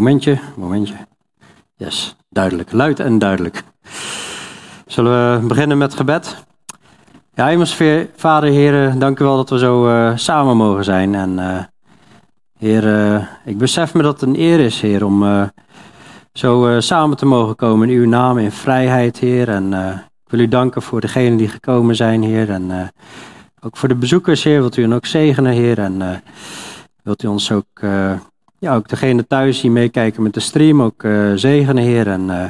Momentje, momentje. Yes, duidelijk, luid en duidelijk. Zullen we beginnen met gebed? Ja, hemelsfeer, Vader, Heer, dank u wel dat we zo uh, samen mogen zijn. En uh, ik besef me dat het een eer is, Heer, om zo samen te mogen komen in uw naam, in vrijheid, Heer. En ik wil u danken voor degenen die gekomen zijn, Heer. En ook voor de bezoekers, Heer, wilt u hen ook zegenen, Heer. En wilt u ons ook ja, ook degene thuis die meekijken met de stream ook uh, zegenen, Heer. En uh,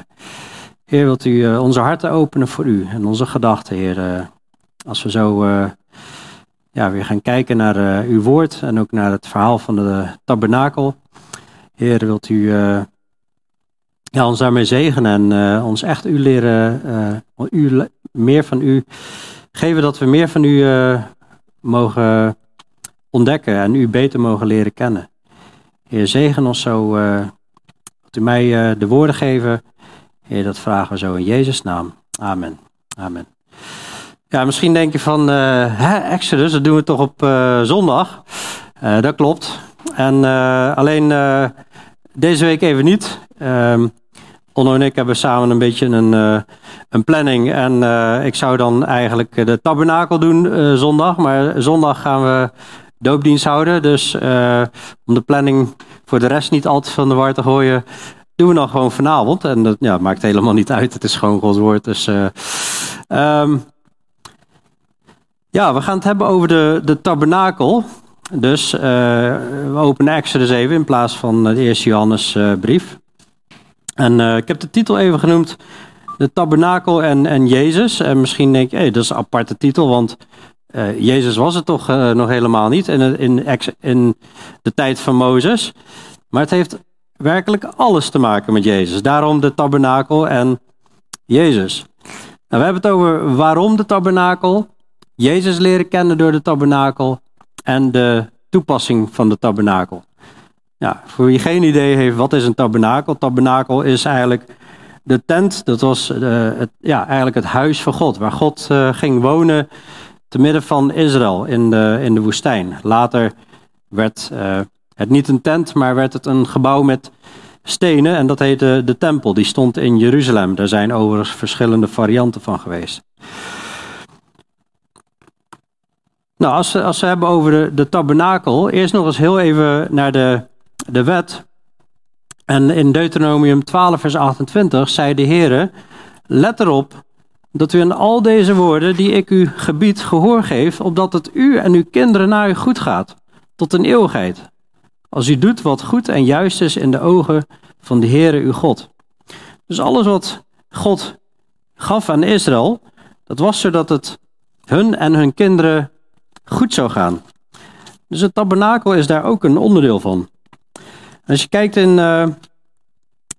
Heer, wilt u uh, onze harten openen voor u en onze gedachten, Heer. als we zo ja, weer gaan kijken naar uw woord en ook naar het verhaal van de tabernakel. Heer, wilt u ja, ons daarmee zegenen en ons echt u leren, u, meer van u geven dat we meer van u mogen ontdekken en u beter mogen leren kennen. Heer, zegen ons zo. Dat u mij uh, de woorden geven. Heer, dat vragen we zo in Jezus' naam. Amen. Amen. Ja, misschien denk je van, hè, Exodus, dat doen we toch op zondag. dat klopt. En alleen deze week even niet. Um, Onno en ik hebben samen een beetje een, een planning. En ik zou dan eigenlijk de tabernakel doen zondag. Maar zondag gaan we doopdienst houden. Dus uh, om de planning voor de rest niet al te van de war te gooien, doen we dan gewoon vanavond. En dat ja, maakt helemaal niet uit. Het is gewoon Gods woord. Dus uh, um, ja, we gaan het hebben over de, de tabernakel. Dus uh, we openen Exodus even in plaats van de eerste Johannesbrief. en ik heb de titel even genoemd. De tabernakel en, en Jezus. En misschien denk je, hey, dat is een aparte titel, want uh, Jezus was het toch uh, nog helemaal niet in, in, in, de tijd van Mozes. Maar het heeft werkelijk alles te maken met Jezus. Daarom de tabernakel en Jezus. Nou, we hebben het over waarom de tabernakel, Jezus leren kennen door de tabernakel en de toepassing van de tabernakel. Voor wie geen idee heeft wat is een tabernakel, tabernakel is eigenlijk de tent, dat was uh, het, ja, eigenlijk het huis van God, waar God ging wonen te midden van Israël in de, in de woestijn. Later werd uh, het niet een tent, maar werd het een gebouw met stenen. En dat heette de tempel. Die stond in Jeruzalem. Daar zijn overigens verschillende varianten van geweest. Nou, als we, als hebben over de, de tabernakel, eerst nog eens heel even naar de, de wet. En in Deuteronomium 12, vers 28 zei de Heer: Let erop dat u aan al deze woorden die ik u gebied gehoor geeft, opdat het u en uw kinderen naar u goed gaat, tot een eeuwigheid. Als u doet wat goed en juist is in de ogen van de Heere uw God. Dus alles wat God gaf aan Israël, dat was zodat het hun en hun kinderen goed zou gaan. Dus het tabernakel is daar ook een onderdeel van. Als je kijkt in. Uh,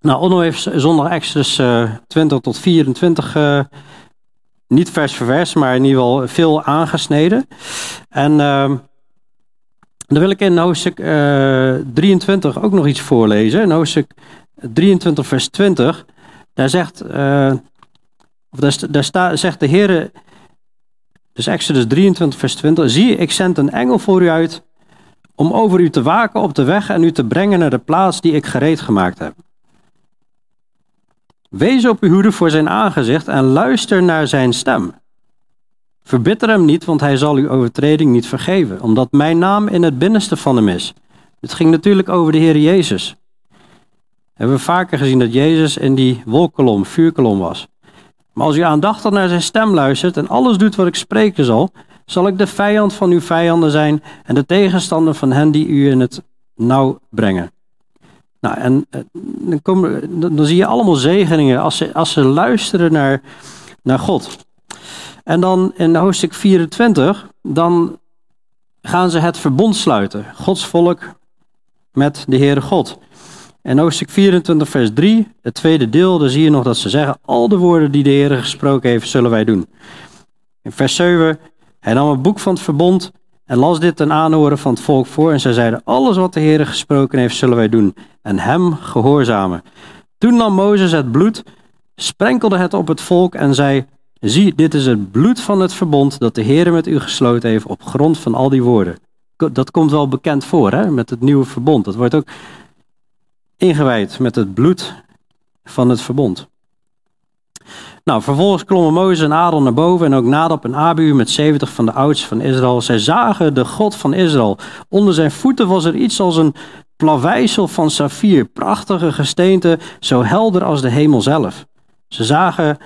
nou, Onno heeft zondag Exodus uh, 20 tot 24 uh, niet vers voor vers, maar in ieder geval veel aangesneden. En uh, dan wil ik in hoofdstuk uh, eh, 23 ook nog iets voorlezen. In hoofdstuk 23, vers 20, daar zegt, uh, of daar, daar zegt de Heer, dus Exodus 23, vers 20, zie ik zend een engel voor u uit om over u te waken op de weg en u te brengen naar de plaats die ik gereed gemaakt heb. Wees op uw hoede voor zijn aangezicht en luister naar zijn stem. Verbitter hem niet, want hij zal uw overtreding niet vergeven, omdat mijn naam in het binnenste van hem is. Het ging natuurlijk over de Heer Jezus. Hebben we vaker gezien dat Jezus in die wolkolom, vuurkolom was. Maar als u aandachtig naar zijn stem luistert en alles doet wat ik spreken zal, zal ik de vijand van uw vijanden zijn en de tegenstander van hen die u in het nauw brengen. Nou, en eh, dan, komen, dan zie je allemaal zegeningen als ze, als ze luisteren naar, naar God. En dan in hoofdstuk 24, dan gaan ze het verbond sluiten. Gods volk met de Heere God. En hoofdstuk 24, vers 3, het tweede deel, daar zie je nog dat ze zeggen: Al de woorden die de Heer gesproken heeft, zullen wij doen. In vers 7, hij nam het boek van het verbond en las dit ten aanhoren van het volk voor. En zij zeiden: Alles wat de Heer gesproken heeft, zullen wij doen. En hem gehoorzamen. Toen nam Mozes het bloed, sprenkelde het op het volk en zei: Zie, dit is het bloed van het verbond dat de Heer met u gesloten heeft op grond van al die woorden. Dat komt wel bekend voor, hè, met het nieuwe verbond. Dat wordt ook ingewijd met het bloed van het verbond. Nou, vervolgens klommen Mozes en Aaron naar boven en ook Nadab en Abihu met 70 van de oudsten van Israël. Zij zagen de God van Israël. Onder zijn voeten was er iets als een plaveisel van saffier, prachtige gesteente, zo helder als de hemel zelf. Ze zagen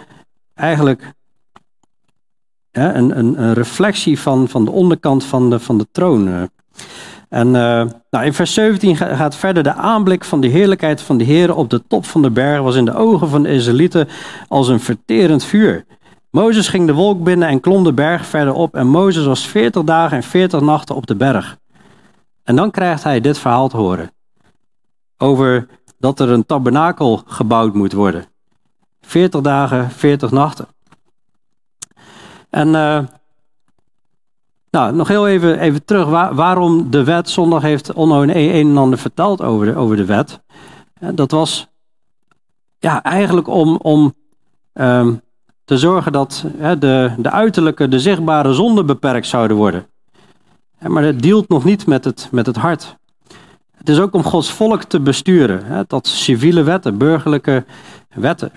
eigenlijk een, een, een, reflectie van, van de onderkant van de, van de troon. En uh, nou, in vers 17 gaat verder de aanblik van de heerlijkheid van de Heer op de top van de berg was in de ogen van de Israëlieten als een verterend vuur. Mozes ging de wolk binnen en klom de berg verder op en Mozes was 40 dagen en 40 nachten op de berg. En dan krijgt hij dit verhaal te horen. Over dat er een tabernakel gebouwd moet worden. 40 dagen, 40 nachten. En uh, nou, nog heel even, even terug. waarom de wet? Zondag heeft Onno een, een en ander verteld over de, over de wet. Dat was ja, eigenlijk om, om um, te zorgen dat hè, de, de uiterlijke, de zichtbare zonden beperkt zouden worden. Maar het dealt nog niet met het, met het hart. Het is ook om Gods volk te besturen. Hè, tot civiele wetten, burgerlijke wetten.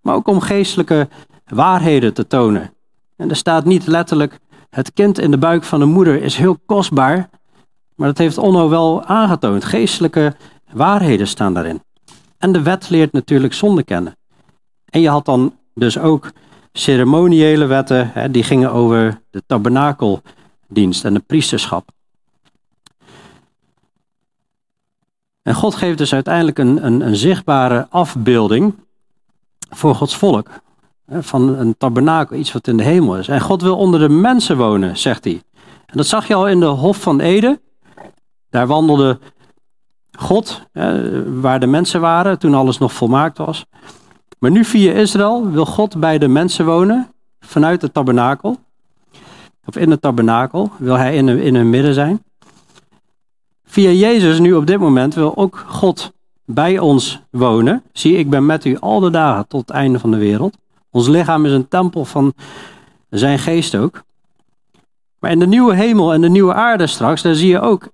Maar ook om geestelijke waarheden te tonen. En er staat niet letterlijk het kind in de buik van de moeder is heel kostbaar, maar dat heeft Onno wel aangetoond. Geestelijke waarheden staan daarin. En de wet leert natuurlijk zonde kennen. En je had dan dus ook ceremoniële wetten, hè, die gingen over de tabernakeldienst en de priesterschap. En God geeft dus uiteindelijk een, een, een zichtbare afbeelding voor Gods volk van een tabernakel, iets wat in de hemel is. En God wil onder de mensen wonen, zegt hij. En dat zag je al in de Hof van Eden. Daar wandelde God, waar de mensen waren, toen alles nog volmaakt was. Maar nu via Israël wil God bij de mensen wonen, vanuit het tabernakel. Of in het tabernakel wil hij in in hun midden zijn. Via Jezus nu op dit moment wil ook God bij ons wonen. Zie, ik ben met u al de dagen tot het einde van de wereld. Ons lichaam is een tempel van zijn geest ook. Maar in de nieuwe hemel en de nieuwe aarde straks, daar zie je ook.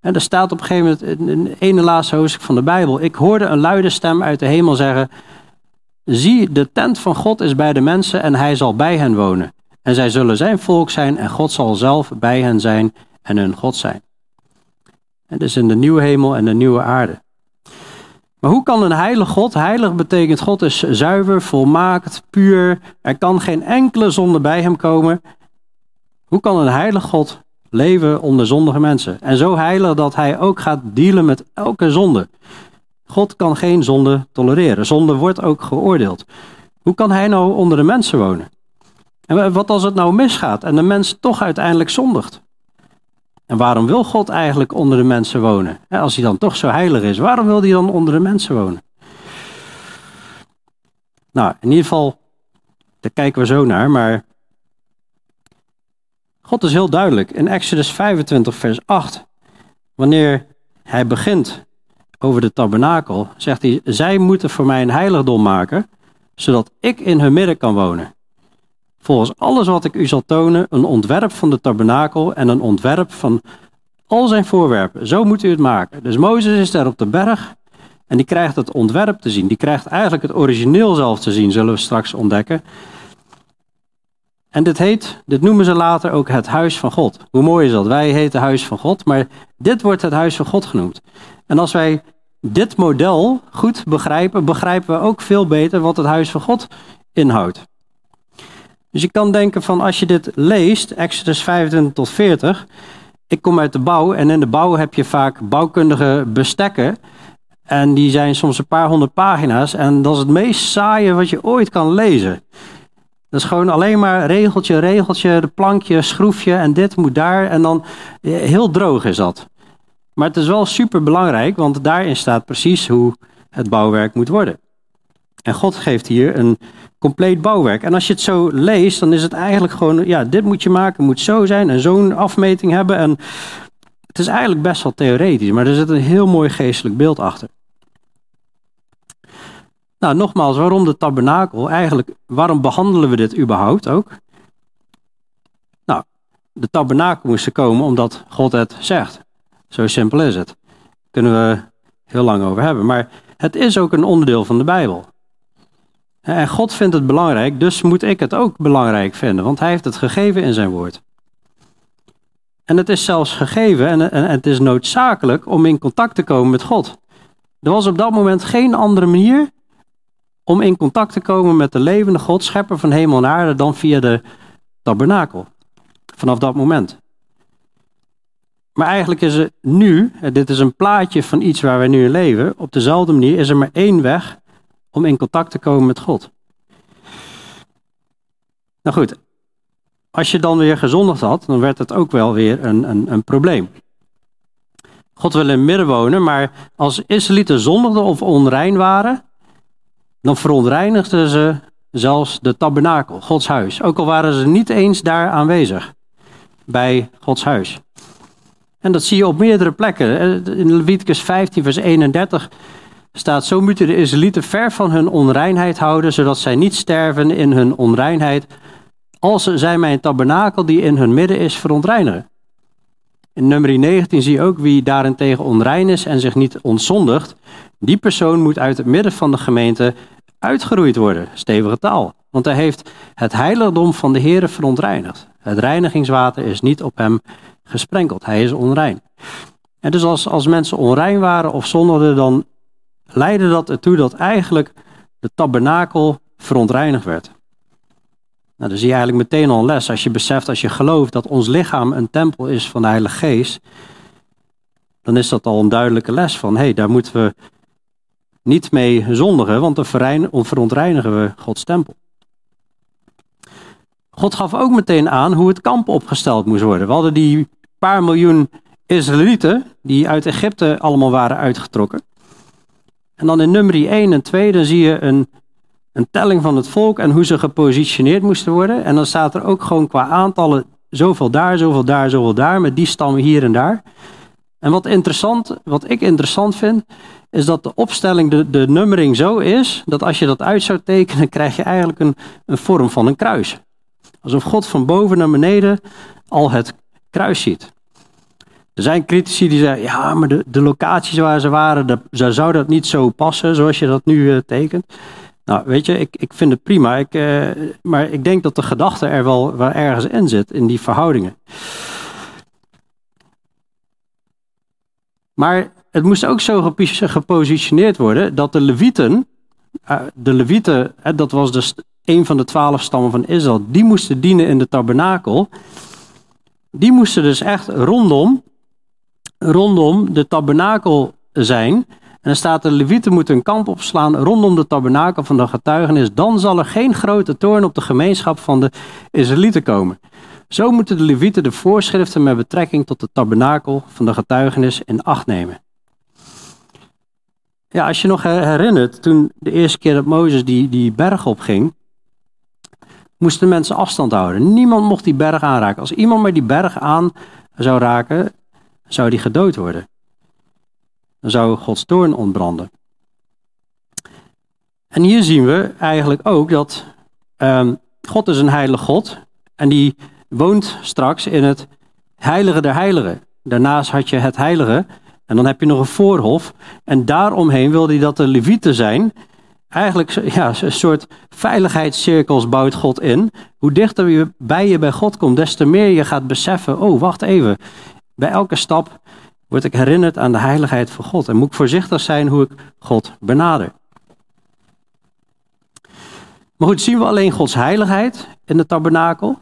En er staat op een gegeven moment in het ene laatste hoofdstuk van de Bijbel. Ik hoorde een luide stem uit de hemel zeggen: Zie, de tent van God is bij de mensen en hij zal bij hen wonen. En zij zullen zijn volk zijn en God zal zelf bij hen zijn en hun God zijn. En dus in de nieuwe hemel en de nieuwe aarde. Maar hoe kan een heilig God, heilig betekent God is zuiver, volmaakt, puur, er kan geen enkele zonde bij hem komen. Hoe kan een heilig God leven onder zondige mensen? En zo heilig dat hij ook gaat dealen met elke zonde. God kan geen zonde tolereren. Zonde wordt ook geoordeeld. Hoe kan hij nou onder de mensen wonen? En wat als het nou misgaat en de mens toch uiteindelijk zondigt? En waarom wil God eigenlijk onder de mensen wonen? Als hij dan toch zo heilig is, waarom wil hij dan onder de mensen wonen? Nou, in ieder geval, daar kijken we zo naar, maar God is heel duidelijk. In Exodus 25, vers 8, wanneer hij begint over de tabernakel, zegt hij, zij moeten voor mij een heiligdom maken, zodat ik in hun midden kan wonen volgens alles wat ik u zal tonen, een ontwerp van de tabernakel en een ontwerp van al zijn voorwerpen. Zo moet u het maken. Dus Mozes is daar op de berg en die krijgt het ontwerp te zien. Die krijgt eigenlijk het origineel zelf te zien, zullen we straks ontdekken. En dit heet, dit noemen ze later ook het huis van God. Hoe mooi is dat? Wij heten huis van God, maar dit wordt het huis van God genoemd. En als wij dit model goed begrijpen, begrijpen we ook veel beter wat het huis van God inhoudt. Dus je kan denken van als je dit leest, Exodus 25 tot 40, ik kom uit de bouw en in de bouw heb je vaak bouwkundige bestekken. En die zijn soms een paar honderd pagina's en dat is het meest saaie wat je ooit kan lezen. Dat is gewoon alleen maar regeltje, regeltje, de plankje, schroefje en dit moet daar. En dan eh, heel droog is dat. Maar het is wel super belangrijk, want daarin staat precies hoe het bouwwerk moet worden. En God geeft hier een compleet bouwwerk. En als je het zo leest, dan is het eigenlijk gewoon, ja, dit moet je maken, moet zo zijn en zo'n afmeting hebben. En het is eigenlijk best wel theoretisch, maar er zit een heel mooi geestelijk beeld achter. Nou, nogmaals, waarom de tabernakel? Eigenlijk, waarom behandelen we dit überhaupt ook? Nou, de tabernakel moest er komen omdat God het zegt. Zo simpel is het. Kunnen we heel lang over hebben. Maar het is ook een onderdeel van de Bijbel. En God vindt het belangrijk, dus moet ik het ook belangrijk vinden, want Hij heeft het gegeven in zijn woord. En het is zelfs gegeven en, het is noodzakelijk om in contact te komen met God. Er was op dat moment geen andere manier om in contact te komen met de levende God, schepper van hemel en aarde, dan via de tabernakel. Vanaf dat moment. Maar eigenlijk is er nu, dit is een plaatje van iets waar we nu in leven, op dezelfde manier is er maar één weg om in contact te komen met God. Nou goed, als je dan weer gezondigd had, dan werd het ook wel weer een, een, een probleem. God wil in het midden wonen, maar als Israëlieten zondigden of onrein waren, dan verontreinigden ze zelfs de tabernakel, Gods huis. Ook al waren ze niet eens daar aanwezig, bij Gods huis. En dat zie je op meerdere plekken. In Leviticus 15, vers 31 staat: Zo moeten de Israëlieten ver van hun onreinheid houden, zodat zij niet sterven in hun onreinheid, als zij mijn tabernakel die in hun midden is verontreinigen. In nummer 19 zie je ook wie daarentegen onrein is en zich niet ontzondigt. Die persoon moet uit het midden van de gemeente uitgeroeid worden. Stevige taal. Want hij heeft het heiligdom van de Heeren verontreinigd. Het reinigingswater is niet op hem gesprenkeld. Hij is onrein. En dus als, als mensen onrein waren of zondigden, dan leidde dat ertoe dat eigenlijk de tabernakel verontreinigd werd. Nou, dan zie je eigenlijk meteen al een les. Als je beseft, als je gelooft dat ons lichaam een tempel is van de Heilige Geest, dan is dat al een duidelijke les van, hé, hey, daar moeten we niet mee zondigen, want dan verontreinigen we Gods tempel. God gaf ook meteen aan hoe het kamp opgesteld moest worden. We hadden die paar miljoen Israëlieten die uit Egypte allemaal waren uitgetrokken. En dan in nummer 1 en 2 dan zie je een, een telling van het volk en hoe ze gepositioneerd moesten worden. En dan staat er ook gewoon qua aantallen zoveel daar, zoveel daar, zoveel daar, met die stammen hier en daar. En wat interessant, wat ik interessant vind, is dat de opstelling, de, de nummering zo is, dat als je dat uit zou tekenen, krijg je eigenlijk een, een vorm van een kruis. Alsof God van boven naar beneden al het kruis ziet. Er zijn critici die zeggen, ja, maar de, de locaties waar ze waren, zou dat niet zo passen zoals je dat nu uh, tekent. Nou, weet je, ik, ik vind het prima, ik, uh, maar ik denk dat de gedachte er wel, wel ergens in zit, in die verhoudingen. Maar het moest ook zo gepositioneerd worden dat de Levieten, uh, de Levieten, dat was dus een van de twaalf stammen van Israël, die moesten dienen in de tabernakel. Die moesten dus echt rondom, rondom de tabernakel zijn. En dan staat de Levieten moeten een kamp opslaan rondom de tabernakel van de getuigenis. Dan zal er geen grote toorn op de gemeenschap van de Israëlieten komen. Zo moeten de Levieten de voorschriften met betrekking tot de tabernakel van de getuigenis in acht nemen. Ja, als je nog herinnert, toen de eerste keer dat Mozes die, die berg opging, moesten mensen afstand houden. Niemand mocht die berg aanraken. Als iemand maar die berg aan zou raken, zou die gedood worden. Dan zou Gods toorn ontbranden. En hier zien we eigenlijk ook dat um, God is een heilige God. En die woont straks in het heilige der heiligen. Daarnaast had je het heilige. En dan heb je nog een voorhof. En daaromheen wilde hij dat de levieten zijn eigenlijk ja, een soort veiligheidscirkels bouwt God in. Hoe dichter je bij je bij God komt, des te meer je gaat beseffen, oh wacht even, bij elke stap word ik herinnerd aan de heiligheid van God. En moet ik voorzichtig zijn hoe ik God benader. Maar goed, zien we alleen Gods heiligheid in de tabernakel?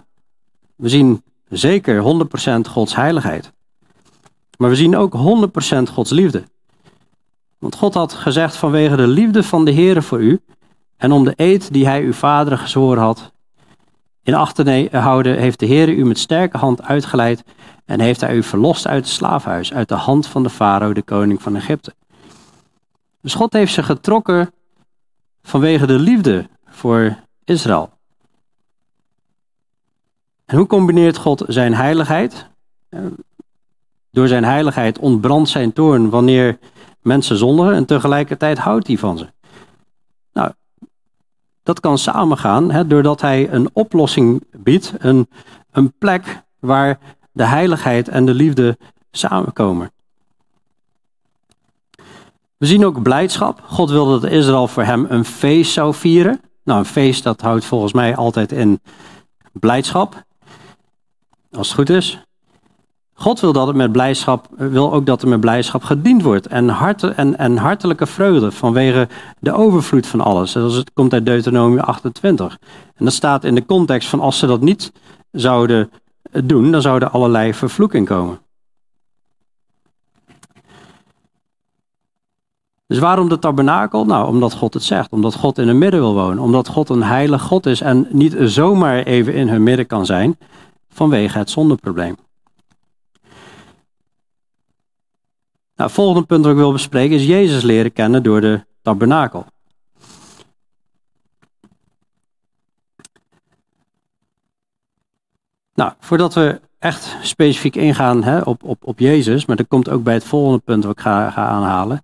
We zien zeker 100% Gods heiligheid. Maar we zien ook 100% Gods liefde. Want God had gezegd vanwege de liefde van de Heere voor u en om de eed die hij uw vader gezworen had in acht te houden, heeft de Heere u met sterke hand uitgeleid en heeft hij u verlost uit het slaafhuis, uit de hand van de farao, de koning van Egypte. Dus God heeft ze getrokken vanwege de liefde voor Israël. En hoe combineert God zijn heiligheid? Door zijn heiligheid ontbrandt zijn toorn wanneer mensen zondigen en tegelijkertijd houdt hij van ze. Nou, dat kan samengaan hè, doordat hij een oplossing biedt, een, een plek waar de heiligheid en de liefde samenkomen. We zien ook blijdschap. God wilde dat Israël voor hem een feest zou vieren. Nou, een feest dat houdt volgens mij altijd in blijdschap. Als het goed is. God wil, dat het met blijdschap, wil ook dat er met blijdschap gediend wordt. En, harte, en, en hartelijke vreugde vanwege de overvloed van alles. Zoals het komt uit Deuteronomie 28. En dat staat in de context van als ze dat niet zouden doen, dan zouden allerlei vervloeking komen. Dus waarom de tabernakel? Nou, omdat God het zegt. Omdat God in hun midden wil wonen. Omdat God een heilig God is en niet zomaar even in hun midden kan zijn vanwege het zondeprobleem. Nou, het volgende punt dat ik wil bespreken is Jezus leren kennen door de tabernakel. Nou, voordat we echt specifiek ingaan hè, op, op, op Jezus, maar dat komt ook bij het volgende punt wat ik ga, ga aanhalen,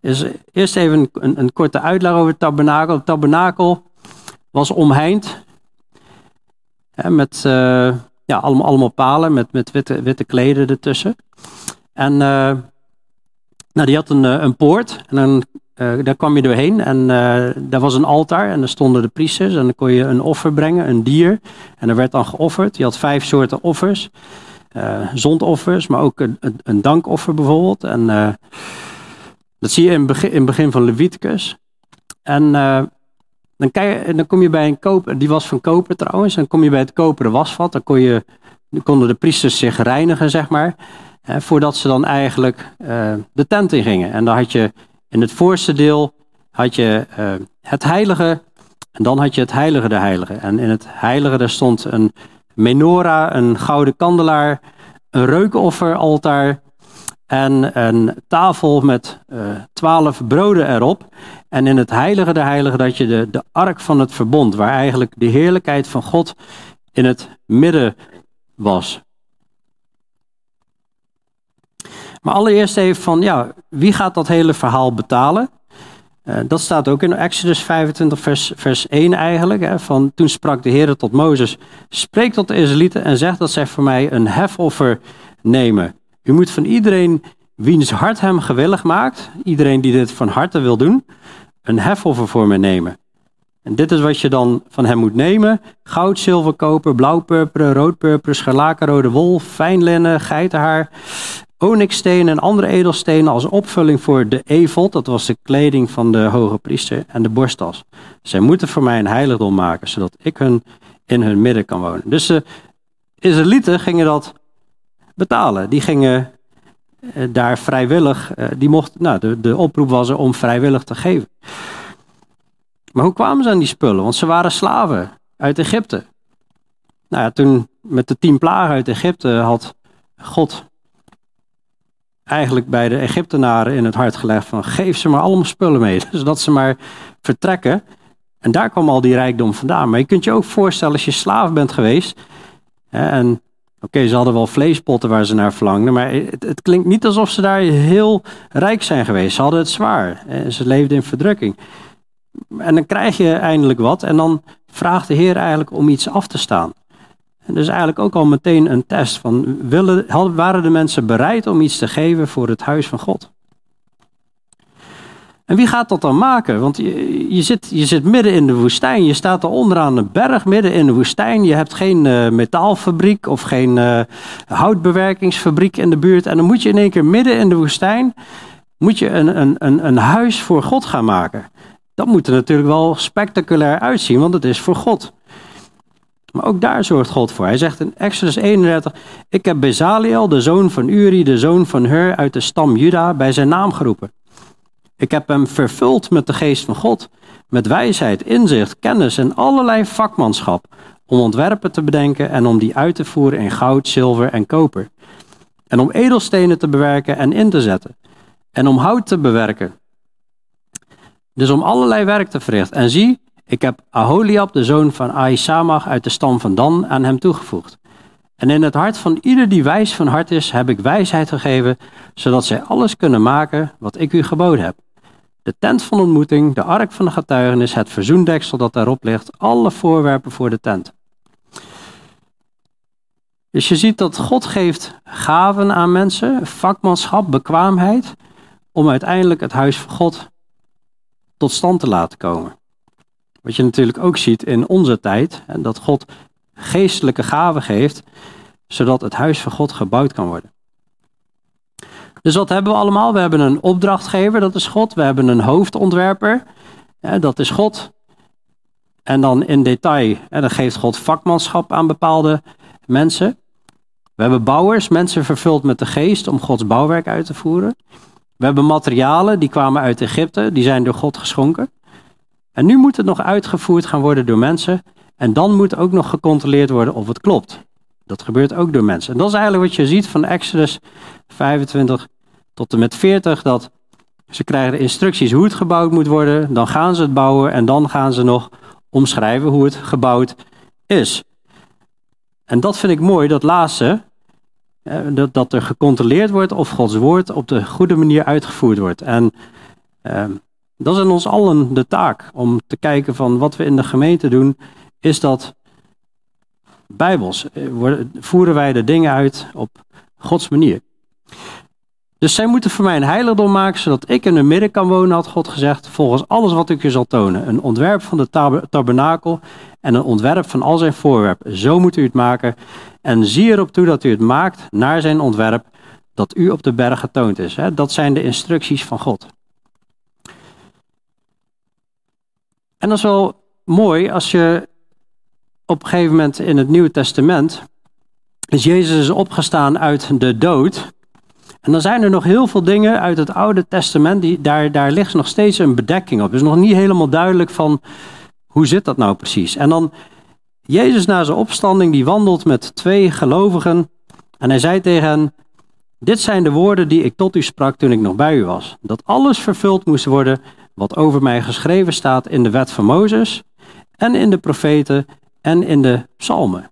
is eerst even een, een, korte uitleg over het tabernakel. Het tabernakel was omheind hè, met uh, ja, allemaal, allemaal palen met, met witte, witte kleden ertussen. En uh, nou, die had een, eh, een poort en dan, uh, daar kwam je doorheen en uh, daar was een altaar en daar stonden de priesters en dan kon je een offer brengen, een dier. En er werd dan geofferd. Je had vijf soorten offers. zondoffers, maar ook een, een, dankoffer bijvoorbeeld. En dat zie je in begin, in het begin van Leviticus. En dan, dan kom je bij een koper, die was van koper trouwens, en dan kom je bij het koperen wasvat. Dan, kon je, konden de priesters zich reinigen, zeg maar voordat ze dan eigenlijk uh, de tent in gingen. En dan had je in het voorste deel had je uh, het heilige en dan had je het heilige de heilige. En in het heilige daar stond een menorah, een gouden kandelaar, een reukofferaltaar en een tafel met uh, twaalf broden erop. En in het heilige de heilige had je de, de ark van het verbond, waar eigenlijk de heerlijkheid van God in het midden was. Maar allereerst even van, ja, wie gaat dat hele verhaal betalen? Uh, dat staat ook in Exodus 25, vers, vers 1 eigenlijk. Hè, van, toen sprak de Heer tot Mozes, spreek tot de Israëlieten en zeg dat zij voor mij een hefoffer nemen. U moet van iedereen wiens hart hem gewillig maakt, iedereen die dit van harte wil doen, een hefoffer voor me nemen. En dit is wat je dan van hem moet nemen. Goud, zilver, koper, blauw, purperen, rood, purperen, scharlakenrode wol, fijn linnen, geitenhaar, onyxstenen en andere edelstenen als opvulling voor de evod, dat was de kleding van de hoge priester, en de borsttas. Zij moeten voor mij een heiligdom maken, zodat ik hun in hun midden kan wonen. Dus de Israëlieten gingen dat betalen. Die gingen eh, daar vrijwillig, eh, die mocht, nou, de, de oproep was er om vrijwillig te geven. Maar hoe kwamen ze aan die spullen? Want ze waren slaven uit Egypte. Nou ja, toen met de tien plagen uit Egypte had God eigenlijk bij de Egyptenaren in het hart gelegd van geef ze maar allemaal spullen mee, zodat ze maar vertrekken. En daar kwam al die rijkdom vandaan. Maar je kunt je ook voorstellen als je slaaf bent geweest. En oké, ze hadden wel vleespotten waar ze naar verlangden, maar het, het, klinkt niet alsof ze daar heel rijk zijn geweest. Ze hadden het zwaar. Ze leefden in verdrukking. En dan krijg je eindelijk wat en dan vraagt de Heer eigenlijk om iets af te staan. Dus eigenlijk ook al meteen een test van, willen, waren de mensen bereid om iets te geven voor het huis van God? En wie gaat dat dan maken? Want je, zit, je zit midden in de woestijn. Je staat er onderaan een berg, midden in de woestijn. Je hebt geen uh, metaalfabriek of geen uh, houtbewerkingsfabriek in de buurt. En dan moet je in één keer midden in de woestijn moet je een, een, een, een huis voor God gaan maken. Dat moet er natuurlijk wel spectaculair uitzien, want het is voor God. Maar ook daar zorgt God voor. Hij zegt in Exodus 31: Ik heb Bezaliel, de zoon van Uri, de zoon van Hur uit de stam Juda, bij zijn naam geroepen. Ik heb hem vervuld met de geest van God, met wijsheid, inzicht, kennis en allerlei vakmanschap, om ontwerpen te bedenken en om die uit te voeren in goud, zilver en koper. En om edelstenen te bewerken en in te zetten. En om hout te bewerken. Dus om allerlei werk te verrichten. En zie, ik heb Aholiab, de zoon van Ahisamach uit de stam van Dan, aan hem toegevoegd. En in het hart van ieder die wijs van hart is, heb ik wijsheid gegeven, zodat zij alles kunnen maken wat ik u geboden heb. De tent van ontmoeting, de ark van de getuigenis, het verzoendeksel dat daarop ligt, alle voorwerpen voor de tent. Dus je ziet dat God geeft gaven aan mensen, vakmanschap, bekwaamheid, om uiteindelijk het huis van God tot stand te laten komen. Wat je natuurlijk ook ziet in onze tijd, en dat God geestelijke gaven geeft, zodat het huis van God gebouwd kan worden. Dus wat hebben we allemaal? We hebben een opdrachtgever, dat is God. We hebben een hoofdontwerper, dat is God. En dan in detail, dan geeft God vakmanschap aan bepaalde mensen. We hebben bouwers, mensen vervuld met de geest om Gods bouwwerk uit te voeren. We hebben materialen, die kwamen uit Egypte, die zijn door God geschonken. En nu moet het nog uitgevoerd gaan worden door mensen. En dan moet ook nog gecontroleerd worden of het klopt. Dat gebeurt ook door mensen. En dat is eigenlijk wat je ziet van Exodus 25 tot en met 40. Dat ze krijgen instructies hoe het gebouwd moet worden. Dan gaan ze het bouwen en dan gaan ze nog omschrijven hoe het gebouwd is. En dat vind ik mooi, dat laatste. Dat, dat er gecontroleerd wordt of Gods woord op de goede manier uitgevoerd wordt. En eh, dat is in ons allen de taak om te kijken van wat we in de gemeente doen. Is dat bijbels? Voeren wij de dingen uit op Gods manier? Dus zij moeten voor mij een heiligdom maken, zodat ik in hun midden kan wonen, had God gezegd, volgens alles wat ik je zal tonen. Een ontwerp van de tabernakel en een ontwerp van al zijn voorwerpen. Zo moet u het maken. En zie erop toe dat u het maakt naar zijn ontwerp, dat u op de berg getoond is. Dat zijn de instructies van God. En dat is wel mooi als je op een gegeven moment in het Nieuwe Testament, is Jezus opgestaan uit de dood. En dan zijn er nog heel veel dingen uit het Oude Testament, die, daar, daar ligt nog steeds een bedekking op. Dus nog niet helemaal duidelijk van hoe zit dat nou precies. En dan Jezus na zijn opstanding, die wandelt met twee gelovigen. En hij zei tegen hen, dit zijn de woorden die ik tot u sprak toen ik nog bij u was. Dat alles vervuld moest worden wat over mij geschreven staat in de wet van Mozes en in de profeten en in de psalmen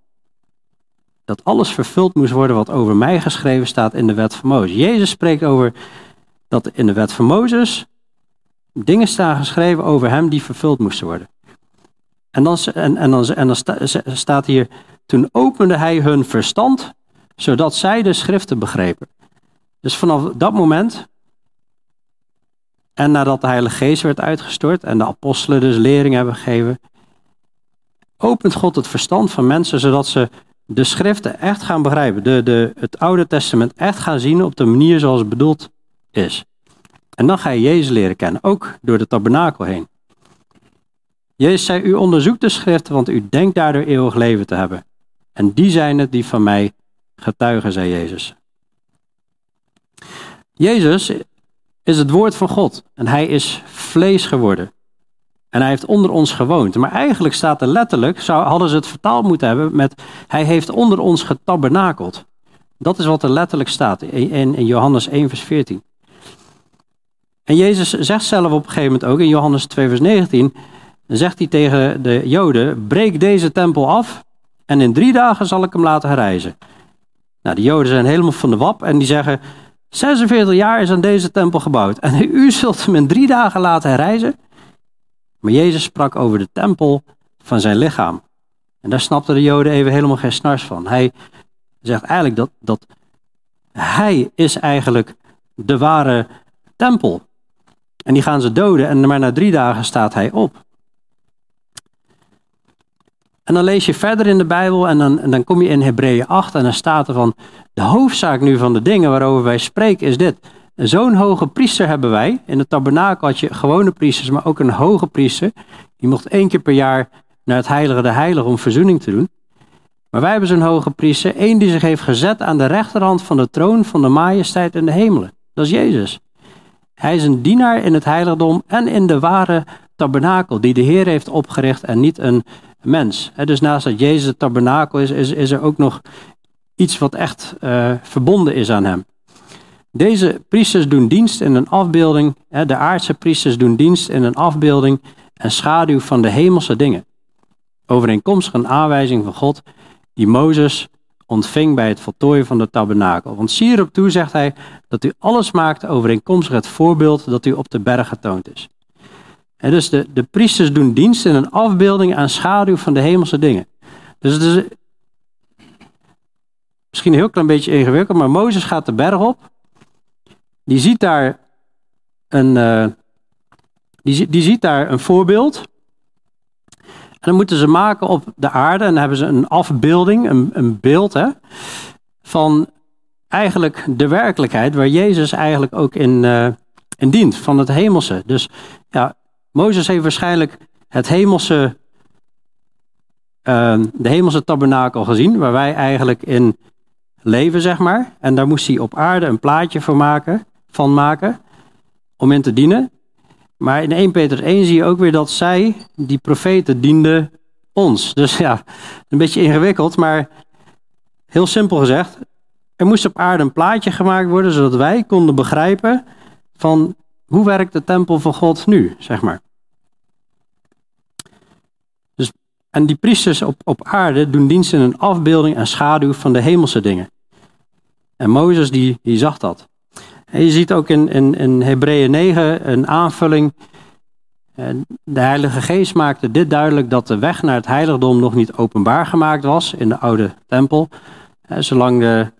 dat alles vervuld moest worden wat over mij geschreven staat in de wet van Mozes. Jezus spreekt over dat in de wet van Mozes dingen staan geschreven over hem die vervuld moesten worden. En dan, en, en dan, en staat hier, toen opende hij hun verstand, zodat zij de schriften begrepen. Dus vanaf dat moment, en nadat de Heilige Geest werd uitgestort en de apostelen dus lering hebben gegeven, opent God het verstand van mensen, zodat ze de schriften echt gaan begrijpen, de, de, het Oude Testament echt gaan zien op de manier zoals het bedoeld is. En dan ga je Jezus leren kennen, ook door de tabernakel heen. Jezus zei, u onderzoekt de schriften, want u denkt daardoor eeuwig leven te hebben. En die zijn het die van mij getuigen, zei Jezus. Jezus is het woord van God en hij is vlees geworden. En hij heeft onder ons gewoond. Maar eigenlijk staat er letterlijk, zou, hadden ze het vertaald moeten hebben met hij heeft onder ons getabernakeld. Dat is wat er letterlijk staat in, in Johannes 1 vers 14. En Jezus zegt zelf op een gegeven moment ook in Johannes 2 vers 19, zegt hij tegen de Joden, breek deze tempel af en in drie dagen zal ik hem laten herrijzen. Nou, de Joden zijn helemaal van de wap en die zeggen, 46 jaar is aan deze tempel gebouwd en u zult hem in drie dagen laten herrijzen. Maar Jezus sprak over de tempel van zijn lichaam. En daar snapten de Joden even helemaal geen snars van. Hij zegt eigenlijk dat, dat hij is eigenlijk de ware tempel. En die gaan ze doden en maar na drie dagen staat hij op. En dan lees je verder in de Bijbel en dan, dan kom je in Hebreeën 8 en dan staat er van, de hoofdzaak nu van de dingen waarover wij spreken is dit. Zo'n hoge priester hebben wij. In het tabernakel had je gewone priesters, maar ook een hoge priester. Die mocht één keer per jaar naar het heilige de heilige om verzoening te doen. Maar wij hebben zo'n hoge priester, één die zich heeft gezet aan de rechterhand van de troon van de majesteit in de hemelen. Dat is Jezus. Hij is een dienaar in het heiligdom en in de ware tabernakel die de Heer heeft opgericht en niet een mens. Dus naast dat Jezus het tabernakel is, is, is er ook nog iets wat echt uh, verbonden is aan hem. Deze priesters doen dienst in een afbeelding, de aardse priesters doen dienst in een afbeelding en schaduw van de hemelse dingen. Overeenkomstig een aanwijzing van God die Mozes ontving bij het voltooien van de tabernakel. Want zie erop toe, zegt hij, dat u alles maakt overeenkomstig het voorbeeld dat u op de berg getoond is. En dus de, de priesters doen dienst in een afbeelding aan schaduw van de hemelse dingen. Dus het is misschien een heel klein beetje ingewikkeld, maar Mozes gaat de berg op die ziet daar een, uh, die, die ziet daar een voorbeeld. En dan moeten ze maken op de aarde en dan hebben ze een afbeelding, een, een beeld hè, van eigenlijk de werkelijkheid waar Jezus eigenlijk ook in, uh, in dient, van het hemelse. Dus ja, Mozes heeft waarschijnlijk het hemelse, uh, de hemelse tabernakel gezien, waar wij eigenlijk in leven, zeg maar. En daar moest hij op aarde een plaatje voor maken, van maken, om in te dienen. Maar in 1 Peter 1 zie je ook weer dat zij, die profeten, dienden ons. Dus ja, een beetje ingewikkeld, maar heel simpel gezegd. Er moest op aarde een plaatje gemaakt worden, zodat wij konden begrijpen van hoe werkt de tempel van God nu, zeg maar. Dus, en die priesters op, op aarde doen dienst in een afbeelding en schaduw van de hemelse dingen. En Mozes die, die zag dat. En je ziet ook in, in, in Hebreeën 9 een aanvulling. De Heilige Geest maakte dit duidelijk dat de weg naar het heiligdom nog niet openbaar gemaakt was in de oude tempel. Zolang de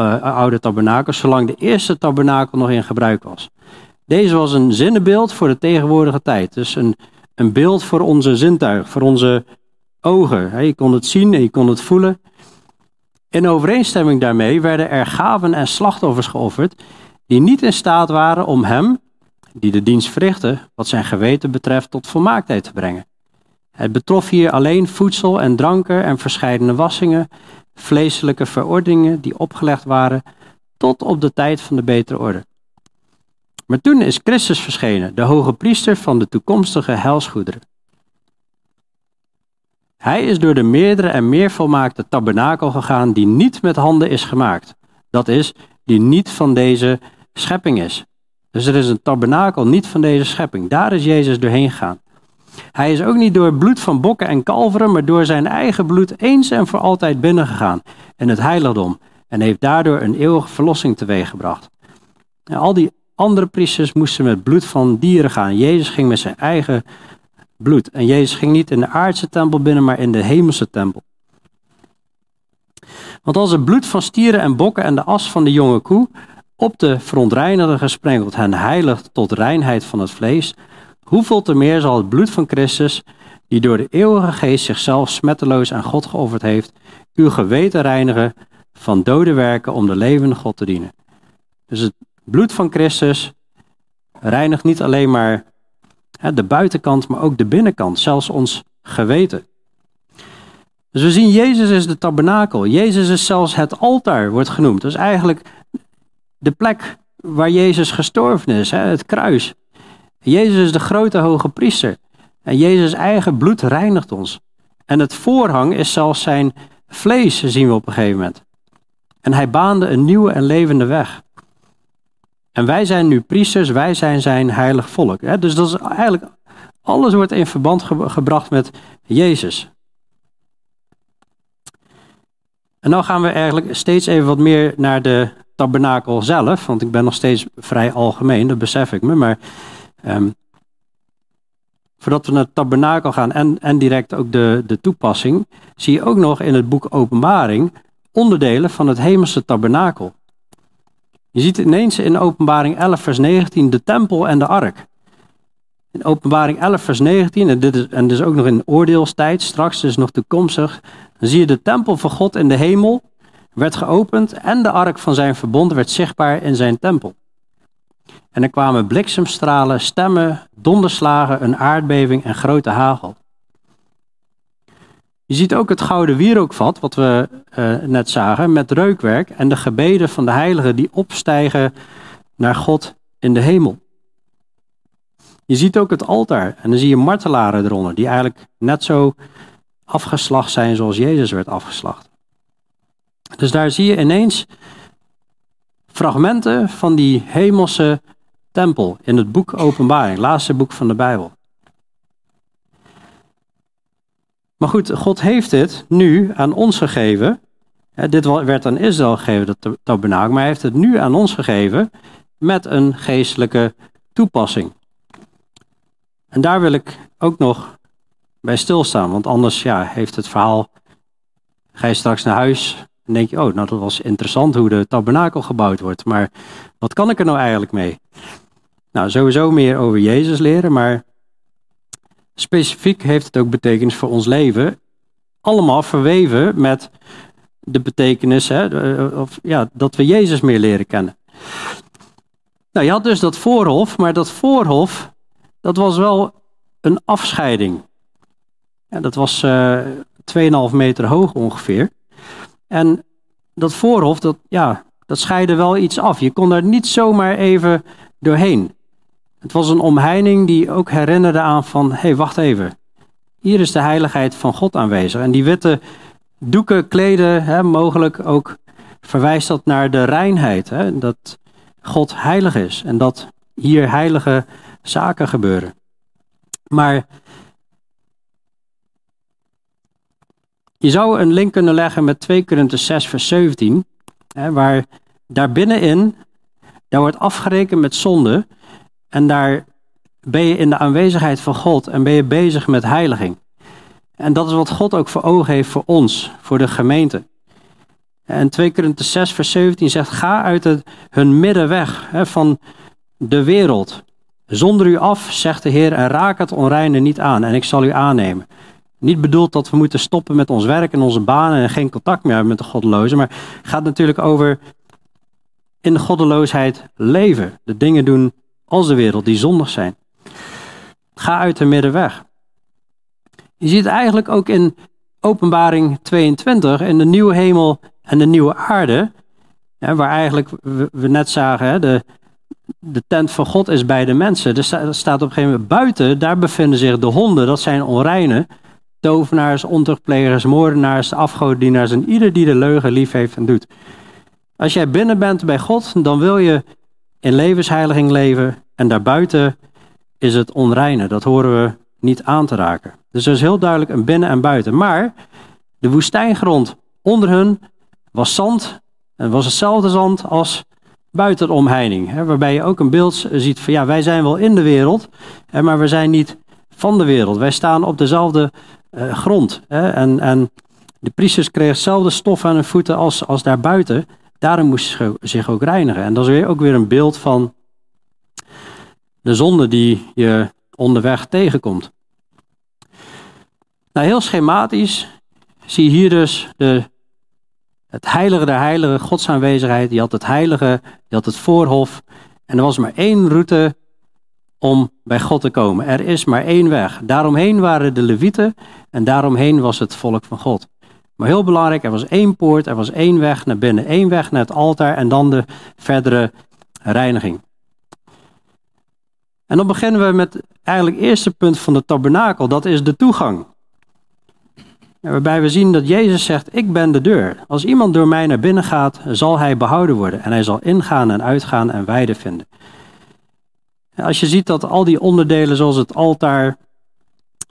uh, oude tabernakel, zolang de eerste tabernakel nog in gebruik was. Deze was een zinnenbeeld voor de tegenwoordige tijd. Dus een, een beeld voor onze zintuig, voor onze ogen. Je kon het zien en je kon het voelen. In overeenstemming daarmee werden er gaven en slachtoffers geofferd die niet in staat waren om hem, die de dienst verrichtte, wat zijn geweten betreft, tot volmaaktheid te brengen. Het betrof hier alleen voedsel en dranken en verscheidene wassingen, vleeselijke verordeningen die opgelegd waren tot op de tijd van de betere orde. Maar toen is Christus verschenen, de hoge priester van de toekomstige helsgoederen. Hij is door de meerdere en meer volmaakte tabernakel gegaan die niet met handen is gemaakt. Dat is, die niet van deze schepping is. Dus er is een tabernakel niet van deze schepping. Daar is Jezus doorheen gegaan. Hij is ook niet door bloed van bokken en kalveren, maar door zijn eigen bloed eens en voor altijd binnengegaan in het heiligdom. En heeft daardoor een eeuwige verlossing teweeggebracht. En al die andere priesters moesten met bloed van dieren gaan. Jezus ging met zijn eigen bloed. En Jezus ging niet in de aardse tempel binnen, maar in de hemelse tempel. Want als het bloed van stieren en bokken en de as van de jonge koe op de verontreinigde gesprenkeld hen heiligt tot reinheid van het vlees, hoeveel te meer zal het bloed van Christus, die door de eeuwige geest zichzelf smetteloos aan God geofferd heeft, uw geweten reinigen van dode werken om de levende God te dienen. Dus het bloed van Christus reinigt niet alleen maar de buitenkant, maar ook de binnenkant, zelfs ons geweten. Dus we zien Jezus is de tabernakel. Jezus is zelfs het altaar, wordt genoemd. Is eigenlijk de plek waar Jezus gestorven is, het kruis. Jezus is de grote hoge priester. En Jezus' eigen bloed reinigt ons. En het voorhang is zelfs zijn vlees, zien we op een gegeven moment. En hij baande een nieuwe en levende weg. En wij zijn nu priesters, wij zijn zijn heilig volk. Dus dat is eigenlijk, alles wordt in verband gebracht met Jezus. En dan gaan we eigenlijk steeds even wat meer naar de tabernakel zelf, want ik ben nog steeds vrij algemeen, dat besef ik me. Maar um, voordat we naar het tabernakel gaan en, en direct ook de, de toepassing, zie je ook nog in het boek Openbaring onderdelen van het hemelse tabernakel. Je ziet ineens in Openbaring 11, vers 19 de tempel en de ark. In Openbaring 11, vers 19, en dit is, en dit is ook nog in oordeelstijd, straks dus nog toekomstig, dan zie je de tempel van God in de hemel werd geopend en de ark van zijn verbond werd zichtbaar in zijn tempel. En er kwamen bliksemstralen, stemmen, donderslagen, een aardbeving en grote hagel. Je ziet ook het gouden wierookvat, wat we uh, net zagen, met reukwerk en de gebeden van de heiligen die opstijgen naar God in de hemel. Je ziet ook het altaar en dan zie je martelaren eronder, die eigenlijk net zo afgeslacht zijn zoals Jezus werd afgeslacht. Dus daar zie je ineens fragmenten van die hemelse tempel in het boek Openbaring, laatste boek van de Bijbel. Maar goed, God heeft dit nu aan ons gegeven. Dit werd aan Israël gegeven, dat tabernakel, maar hij heeft het nu aan ons gegeven met een geestelijke toepassing. En daar wil ik ook nog bij stilstaan, want anders ja, heeft het verhaal, ga je straks naar huis en denk je, oh, nou dat was interessant hoe de tabernakel gebouwd wordt, maar wat kan ik er nou eigenlijk mee? Nou, sowieso meer over Jezus leren, maar specifiek heeft het ook betekenis voor ons leven. Allemaal verweven met de betekenis hè, of, ja, dat we Jezus meer leren kennen. Nou, je had dus dat voorhof, maar dat voorhof, dat was wel een afscheiding. Dat was uh, eh, 2,5 meter hoog ongeveer. En dat voorhof, dat, ja, dat scheidde wel iets af. Je kon daar niet zomaar even doorheen. Het was een omheining die ook herinnerde aan van, hé, hey, wacht even. Hier is de heiligheid van God aanwezig. En die witte doeken, kleden, hè, mogelijk ook verwijst dat naar de reinheid. Hè, dat God heilig is en dat hier heilige zaken gebeuren. Maar je zou een link kunnen leggen met 2 Korinther 6 vers 17, hè, waar daar binnenin, daar wordt afgerekend met zonde en daar ben je in de aanwezigheid van God en ben je bezig met heiliging. En dat is wat God ook voor ogen heeft voor ons, voor de gemeente. En 2 Korinther 6 vers 17 zegt, ga uit het, hun midden weg hè, van de wereld. Zonder u af, zegt de Heer, en raak het onreine niet aan en ik zal u aannemen. Niet bedoeld dat we moeten stoppen met ons werk en onze banen en geen contact meer hebben met de goddelozen, maar het gaat natuurlijk over in de goddeloosheid leven. De dingen doen als de wereld die zondig zijn. Ga uit de midden weg. Je ziet eigenlijk ook in Openbaring 22, in de nieuwe hemel en de nieuwe aarde, waar eigenlijk we, net zagen, de, de tent van God is bij de mensen. Er staat op een gegeven moment buiten, daar bevinden zich de honden, dat zijn onreine, tovenaars, ontuchtplegers, moordenaars, afgodendienaars en ieder die de leugen lief heeft en doet. Als jij binnen bent bij God, dan wil je in levensheiliging leven en daarbuiten is het onreine. Dat horen we niet aan te raken. Dus er is heel duidelijk een binnen en buiten. Maar de woestijngrond onder hun was zand. En was hetzelfde zand als buiten de omheining. Hè, waarbij je ook een beeld ziet van ja, wij zijn wel in de wereld, hè, maar we zijn niet van de wereld. Wij staan op dezelfde uh, grond. Hè, en, en de priesters kregen hetzelfde stof aan hun voeten als, als daarbuiten. Daarom moesten ze zich ook reinigen. En dat is weer, ook weer een beeld van de zonde die je onderweg tegenkomt. Nou, heel schematisch zie je hier dus de, het heilige der heilige, Gods aanwezigheid. Je had het heilige, je had het voorhof. En er was maar één route om bij God te komen. Er is maar één weg. Daaromheen waren de levieten en daaromheen was het volk van God. Maar heel belangrijk, er was één poort, er was één weg naar binnen, één weg naar het altaar en dan de verdere reiniging. En dan beginnen we met eigenlijk het eerste punt van de tabernakel, dat is de toegang. Waarbij we zien dat Jezus zegt, ik ben de deur. Als iemand door mij naar binnen gaat, zal hij behouden worden. En hij zal ingaan en uitgaan en weide vinden. Als je ziet dat al die onderdelen zoals het altaar,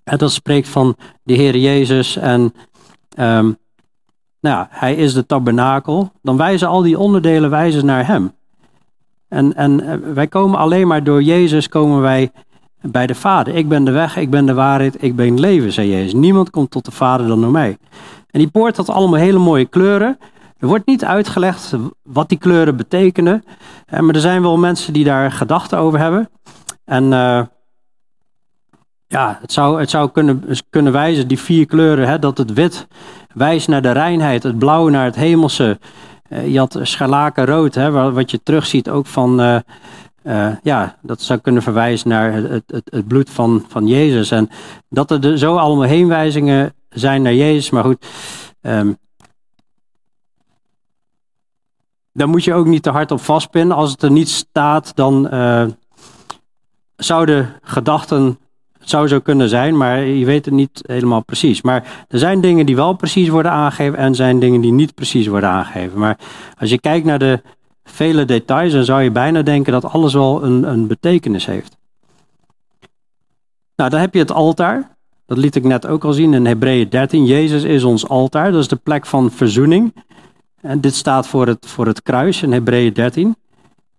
dat spreekt van de Heer Jezus en um, nou ja, hij is de tabernakel, dan wijzen al die onderdelen wijzen naar hem. En, en eh, wij komen alleen maar door Jezus komen wij bij de Vader. Ik ben de weg, ik ben de waarheid, ik ben het leven, zei Jezus. Niemand komt tot de Vader dan door mij. En die poort had allemaal hele mooie kleuren. Er wordt niet uitgelegd wat die kleuren betekenen. Eh, maar er zijn wel mensen die daar gedachten over hebben. En uh, ja, het zou, het zou kunnen, kunnen wijzen, die vier kleuren, hè, dat het wit wijst naar de reinheid, het blauw naar het hemelse. Uh, je had scharlakenrood, hè, wat je terugziet ook van, uh, uh, ja, dat zou kunnen verwijzen naar het, het, het, bloed van, van Jezus. En dat er zo allemaal heenwijzingen zijn naar Jezus, maar goed. Um, daar moet je ook niet te hard op vastpinnen. Als het er niet staat, dan zouden gedachten het zou zo kunnen zijn, maar je weet het niet helemaal precies. Maar er zijn dingen die wel precies worden aangegeven en zijn dingen die niet precies worden aangegeven. Maar als je kijkt naar de vele details, dan zou je bijna denken dat alles wel een, een betekenis heeft. Nou, dan heb je het altaar. Dat liet ik net ook al zien in Hebreeën 13. Jezus is ons altaar, dat is de plek van verzoening. En dit staat voor het, voor het kruis in Hebreeën 13.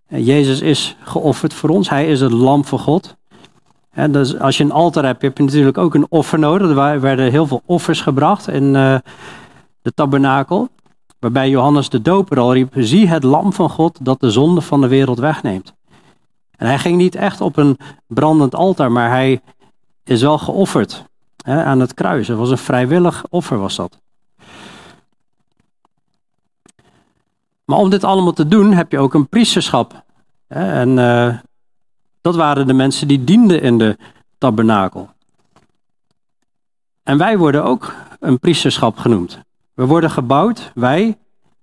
En Jezus is geofferd voor ons, hij is het lam van God. Dus als je een altaar hebt, heb je natuurlijk ook een offer nodig. Er werden heel veel offers gebracht in uh, de tabernakel. Waarbij Johannes de Doper al riep, zie het lam van God dat de zonde van de wereld wegneemt. En hij ging niet echt op een brandend altaar, maar hij is wel geofferd aan het kruis. Het was een vrijwillig offer, was dat. Maar om dit allemaal te doen heb je ook een priesterschap. En uh, dat waren de mensen die dienden in de tabernakel. En wij worden ook een priesterschap genoemd. We worden gebouwd, wij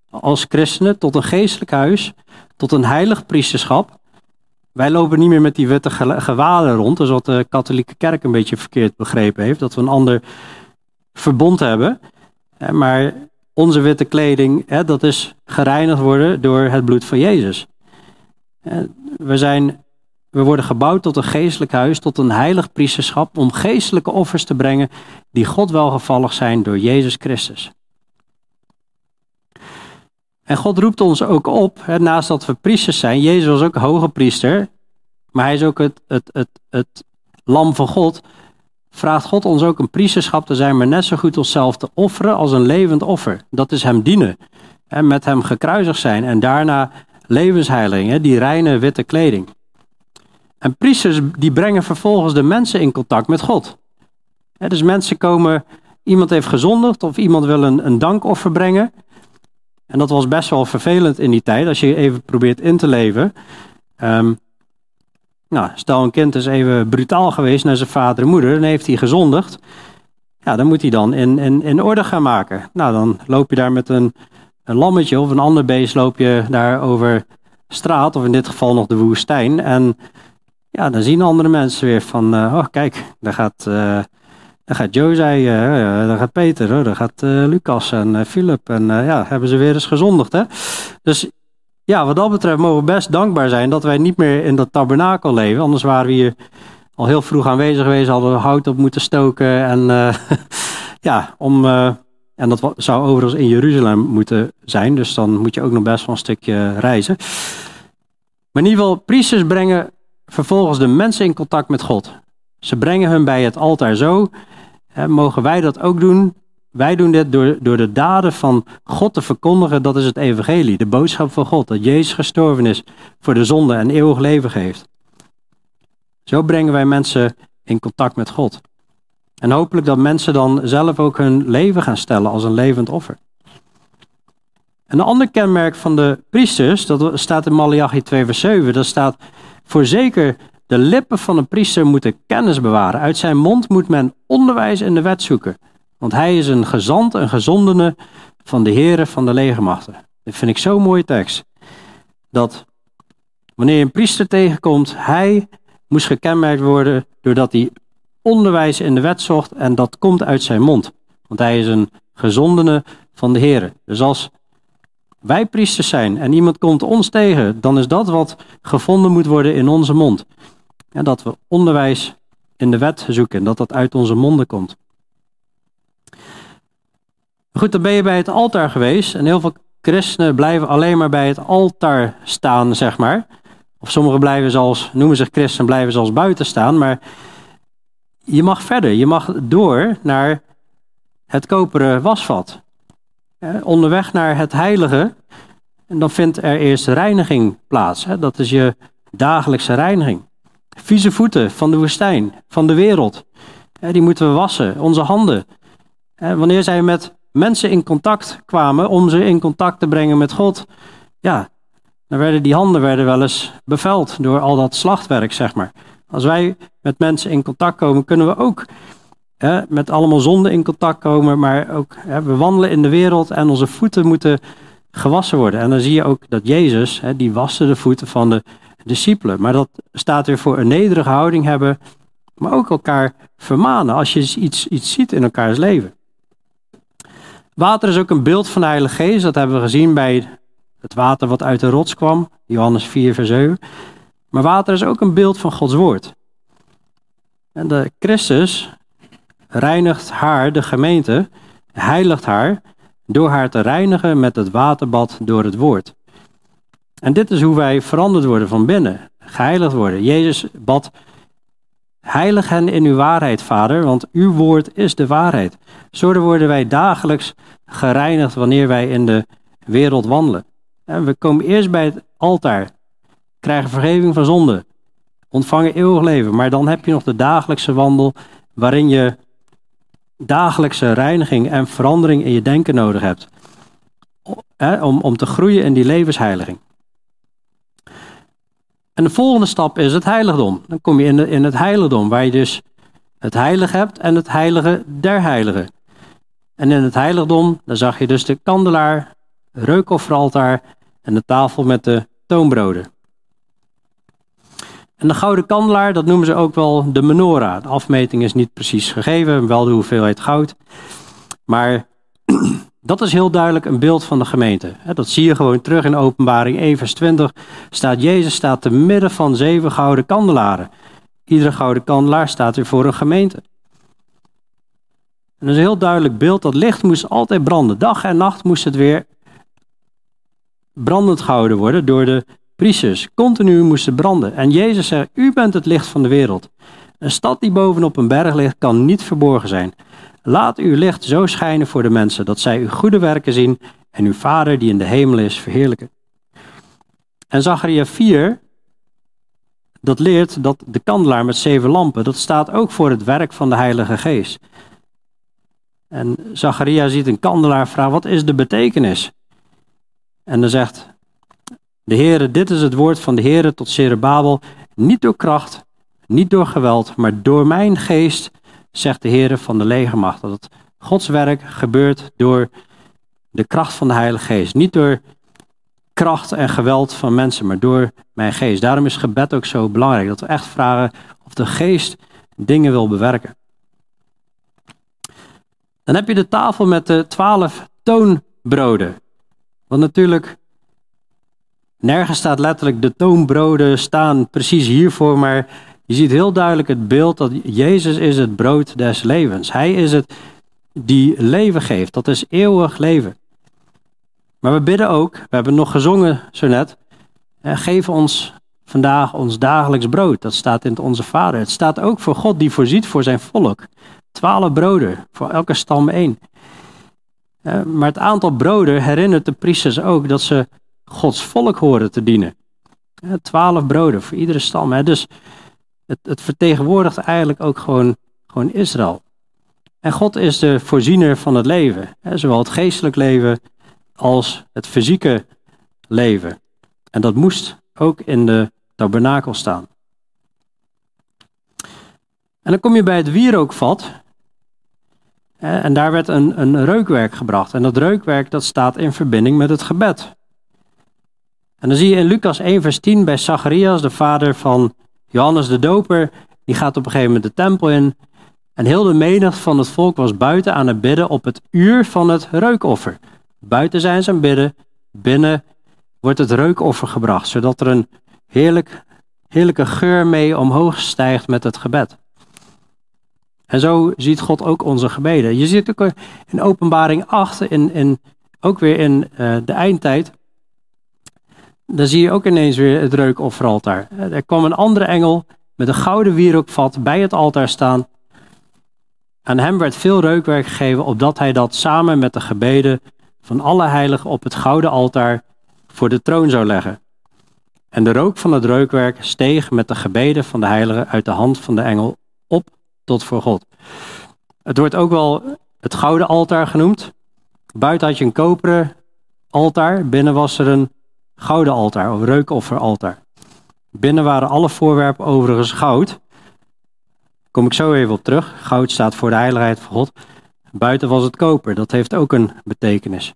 als christenen, tot een geestelijk huis, tot een heilig priesterschap. Wij lopen niet meer met die witte gewaden rond, dus wat de katholieke kerk een beetje verkeerd begrepen heeft, dat we een ander verbond hebben. Maar onze witte kleding, dat is gereinigd worden door het bloed van Jezus. We, zijn, we worden gebouwd tot een geestelijk huis, tot een heilig priesterschap, om geestelijke offers te brengen die God welgevallig zijn door Jezus Christus. En God roept ons ook op, hè, naast dat we priesters zijn, Jezus was ook hoge priester, maar hij is ook het, het, het, het lam van God, vraagt God ons ook een priesterschap te zijn, maar net zo goed onszelf te offeren als een levend offer. Dat is hem dienen, en met hem gekruisigd zijn en daarna levensheiling, die reine witte kleding. En priesters die brengen vervolgens de mensen in contact met God. dus mensen komen, iemand heeft gezondigd of iemand wil een, een dankoffer brengen. En dat was best wel vervelend in die tijd, als je even probeert in te leven. Um, nou, stel een kind is even brutaal geweest naar zijn vader en moeder, dan heeft hij gezondigd. Ja, dan moet hij dan in, in, in orde gaan maken. Nou, dan loop je daar met een, een lammetje of een ander beest, loop je daar over straat, of in dit geval nog de woestijn. En ja, dan zien andere mensen weer van, uh, oh kijk, daar gaat, uh, daar gaat José, uh, daar gaat Peter, daar gaat Lucas en Philip. En ja, hebben ze weer eens gezondigd. Hè? Dus ja, wat dat betreft mogen we best dankbaar zijn dat wij niet meer in dat tabernakel leven. Anders waren we hier al heel vroeg aanwezig geweest, hadden we hout op moeten stoken. En ja, om, en dat zou overigens in Jeruzalem moeten zijn, dus dan moet je ook nog best wel een stukje reizen. Maar in ieder geval, priesters brengen vervolgens de mensen in contact met God. Ze brengen hun bij het altaar zo. Hè, mogen wij dat ook doen? Wij doen dit door, door de daden van God te verkondigen. Dat is het evangelie, de boodschap van God. Dat Jezus gestorven is voor de zonde en eeuwig leven geeft. Zo brengen wij mensen in contact met God. En hopelijk dat mensen dan zelf ook hun leven gaan stellen als een levend offer. Een ander kenmerk van de priesters, dat staat in Malachi 2 vers 7, dat staat voorzeker de lippen van een priester moeten kennis bewaren. Uit zijn mond moet men onderwijs in de wet zoeken. Want hij is een gezant, een gezondene van de heren van de legermachten. Dit vind ik zo'n mooie tekst. Dat wanneer je een priester tegenkomt, hij moest gekenmerkt worden doordat hij onderwijs in de wet zocht en dat komt uit zijn mond. Want hij is een gezondene van de heren. Dus als wij priesters zijn en iemand komt ons tegen, dan is dat wat gevonden moet worden in onze mond. En dat we onderwijs in de wet zoeken en dat dat uit onze monden komt. Goed, dan ben je bij het altaar geweest. En heel veel christenen blijven alleen maar bij het altaar staan, zeg maar. Of sommigen blijven zelfs, noemen zich christen, blijven zelfs buiten staan. Maar je mag verder. Je mag door naar het koperen wasvat. Onderweg naar het heilige. En dan vindt er eerst reiniging plaats. Dat is je dagelijkse reiniging. Vieze voeten van de woestijn, van de wereld. Die moeten we wassen. Onze handen. Wanneer zij met mensen in contact kwamen om ze in contact te brengen met God, ja, dan werden die handen werden wel eens bevuild door al dat slachtwerk, zeg maar. Als wij met mensen in contact komen, kunnen we ook hè, met allemaal zonden in contact komen, maar ook hè, we wandelen in de wereld en onze voeten moeten gewassen worden. En dan zie je ook dat Jezus, hè, die waste de voeten van de discipelen. Maar dat staat weer voor een nederige houding hebben, maar ook elkaar vermanen als je iets, iets ziet in elkaars leven. Water is ook een beeld van de Heilige Geest. Dat hebben we gezien bij het water wat uit de rots kwam. Johannes 4, vers 7. Maar water is ook een beeld van Gods woord. En de Christus reinigt haar, de gemeente, heiligt haar, door haar te reinigen met het waterbad door het woord. En dit is hoe wij veranderd worden van binnen, geheiligd worden. Jezus bad Heilig hen in uw waarheid, Vader, want uw woord is de waarheid. Zo worden wij dagelijks gereinigd wanneer wij in de wereld wandelen. En we komen eerst bij het altaar, krijgen vergeving van zonde, ontvangen eeuwig leven. Maar dan heb je nog de dagelijkse wandel waarin je dagelijkse reiniging en verandering in je denken nodig hebt. Om, om te groeien in die levensheiliging. En de volgende stap is het heiligdom. Dan kom je in, de, in het heiligdom, waar je dus het heilige hebt en het heilige der heiligen. En in het heiligdom, daar zag je dus de kandelaar, reukofferaltaar en de tafel met de toonbroden. En de gouden kandelaar, dat noemen ze ook wel de menorah. De afmeting is niet precies gegeven, wel de hoeveelheid goud. Maar dat is heel duidelijk een beeld van de gemeente. Dat zie je gewoon terug in openbaring 1 vers 20. Staat Jezus staat te midden van zeven gouden kandelaren. Iedere gouden kandelaar staat weer voor een gemeente. En dat is een heel duidelijk beeld. Dat licht moest altijd branden. Dag en nacht moest het weer brandend gehouden worden door de priesters. Continu moesten branden. En Jezus zegt, u bent het licht van de wereld. Een stad die bovenop een berg ligt kan niet verborgen zijn. Laat uw licht zo schijnen voor de mensen, dat zij uw goede werken zien en uw Vader die in de hemel is verheerlijken. En Zacharia 4, dat leert dat de kandelaar met zeven lampen, dat staat ook voor het werk van de Heilige Geest. En Zacharia ziet een kandelaar vragen, wat is de betekenis? En dan zegt de Heere, dit is het woord van de Heere tot Zerebabel, niet door kracht, niet door geweld, maar door mijn geest, zegt de Heere van de legermacht. Dat het Gods werk gebeurt door de kracht van de Heilige Geest. Niet door kracht en geweld van mensen, maar door mijn geest. Daarom is gebed ook zo belangrijk. Dat we echt vragen of de geest dingen wil bewerken. Dan heb je de tafel met de twaalf toonbroden. Want natuurlijk, nergens staat letterlijk de toonbroden staan precies hiervoor, maar je ziet heel duidelijk het beeld dat Jezus is het brood des levens. Hij is het die leven geeft. Dat is eeuwig leven. Maar we bidden ook, we hebben nog gezongen zo net, geef ons vandaag ons dagelijks brood. Dat staat in Onze Vader. Het staat ook voor God die voorziet voor zijn volk. Twaalf broden, voor elke stam één. Maar het aantal broden herinnert de priesters ook dat ze Gods volk horen te dienen. Twaalf broden voor iedere stam. Dus het, het vertegenwoordigt eigenlijk ook gewoon, gewoon Israël. En God is de voorziener van het leven. Zowel het geestelijk leven als het fysieke leven. En dat moest ook in de tabernakel staan. En dan kom je bij het wierookvat. En daar werd een, een reukwerk gebracht. En dat reukwerk dat staat in verbinding met het gebed. En dan zie je in Lucas 1 vers 10 bij Zacharias, de vader van Johannes de Doper, die gaat op een gegeven moment de tempel in. En heel de menigte van het volk was buiten aan het bidden op het uur van het reukoffer. Buiten zijn ze aan bidden, binnen wordt het reukoffer gebracht, zodat er een heerlijk, heerlijke geur mee omhoog stijgt met het gebed. En zo ziet God ook onze gebeden. Je ziet ook in openbaring 8, in, ook weer in uh, de eindtijd, dan zie je ook ineens weer het reukofferaltaar. Er kwam een andere engel met een gouden wierookvat bij het altaar staan. Aan hem werd veel reukwerk gegeven, opdat hij dat samen met de gebeden van alle heiligen op het gouden altaar voor de troon zou leggen. En de rook van het reukwerk steeg met de gebeden van de heiligen uit de hand van de engel op tot voor God. Het wordt ook wel het gouden altaar genoemd. Buiten had je een koperen altaar, binnen was er een gouden altaar of reukofferaltaar. Binnen waren alle voorwerpen overigens goud. Kom ik zo even op terug. Goud staat voor de heiligheid van God. Buiten was het koper, dat heeft ook een betekenis.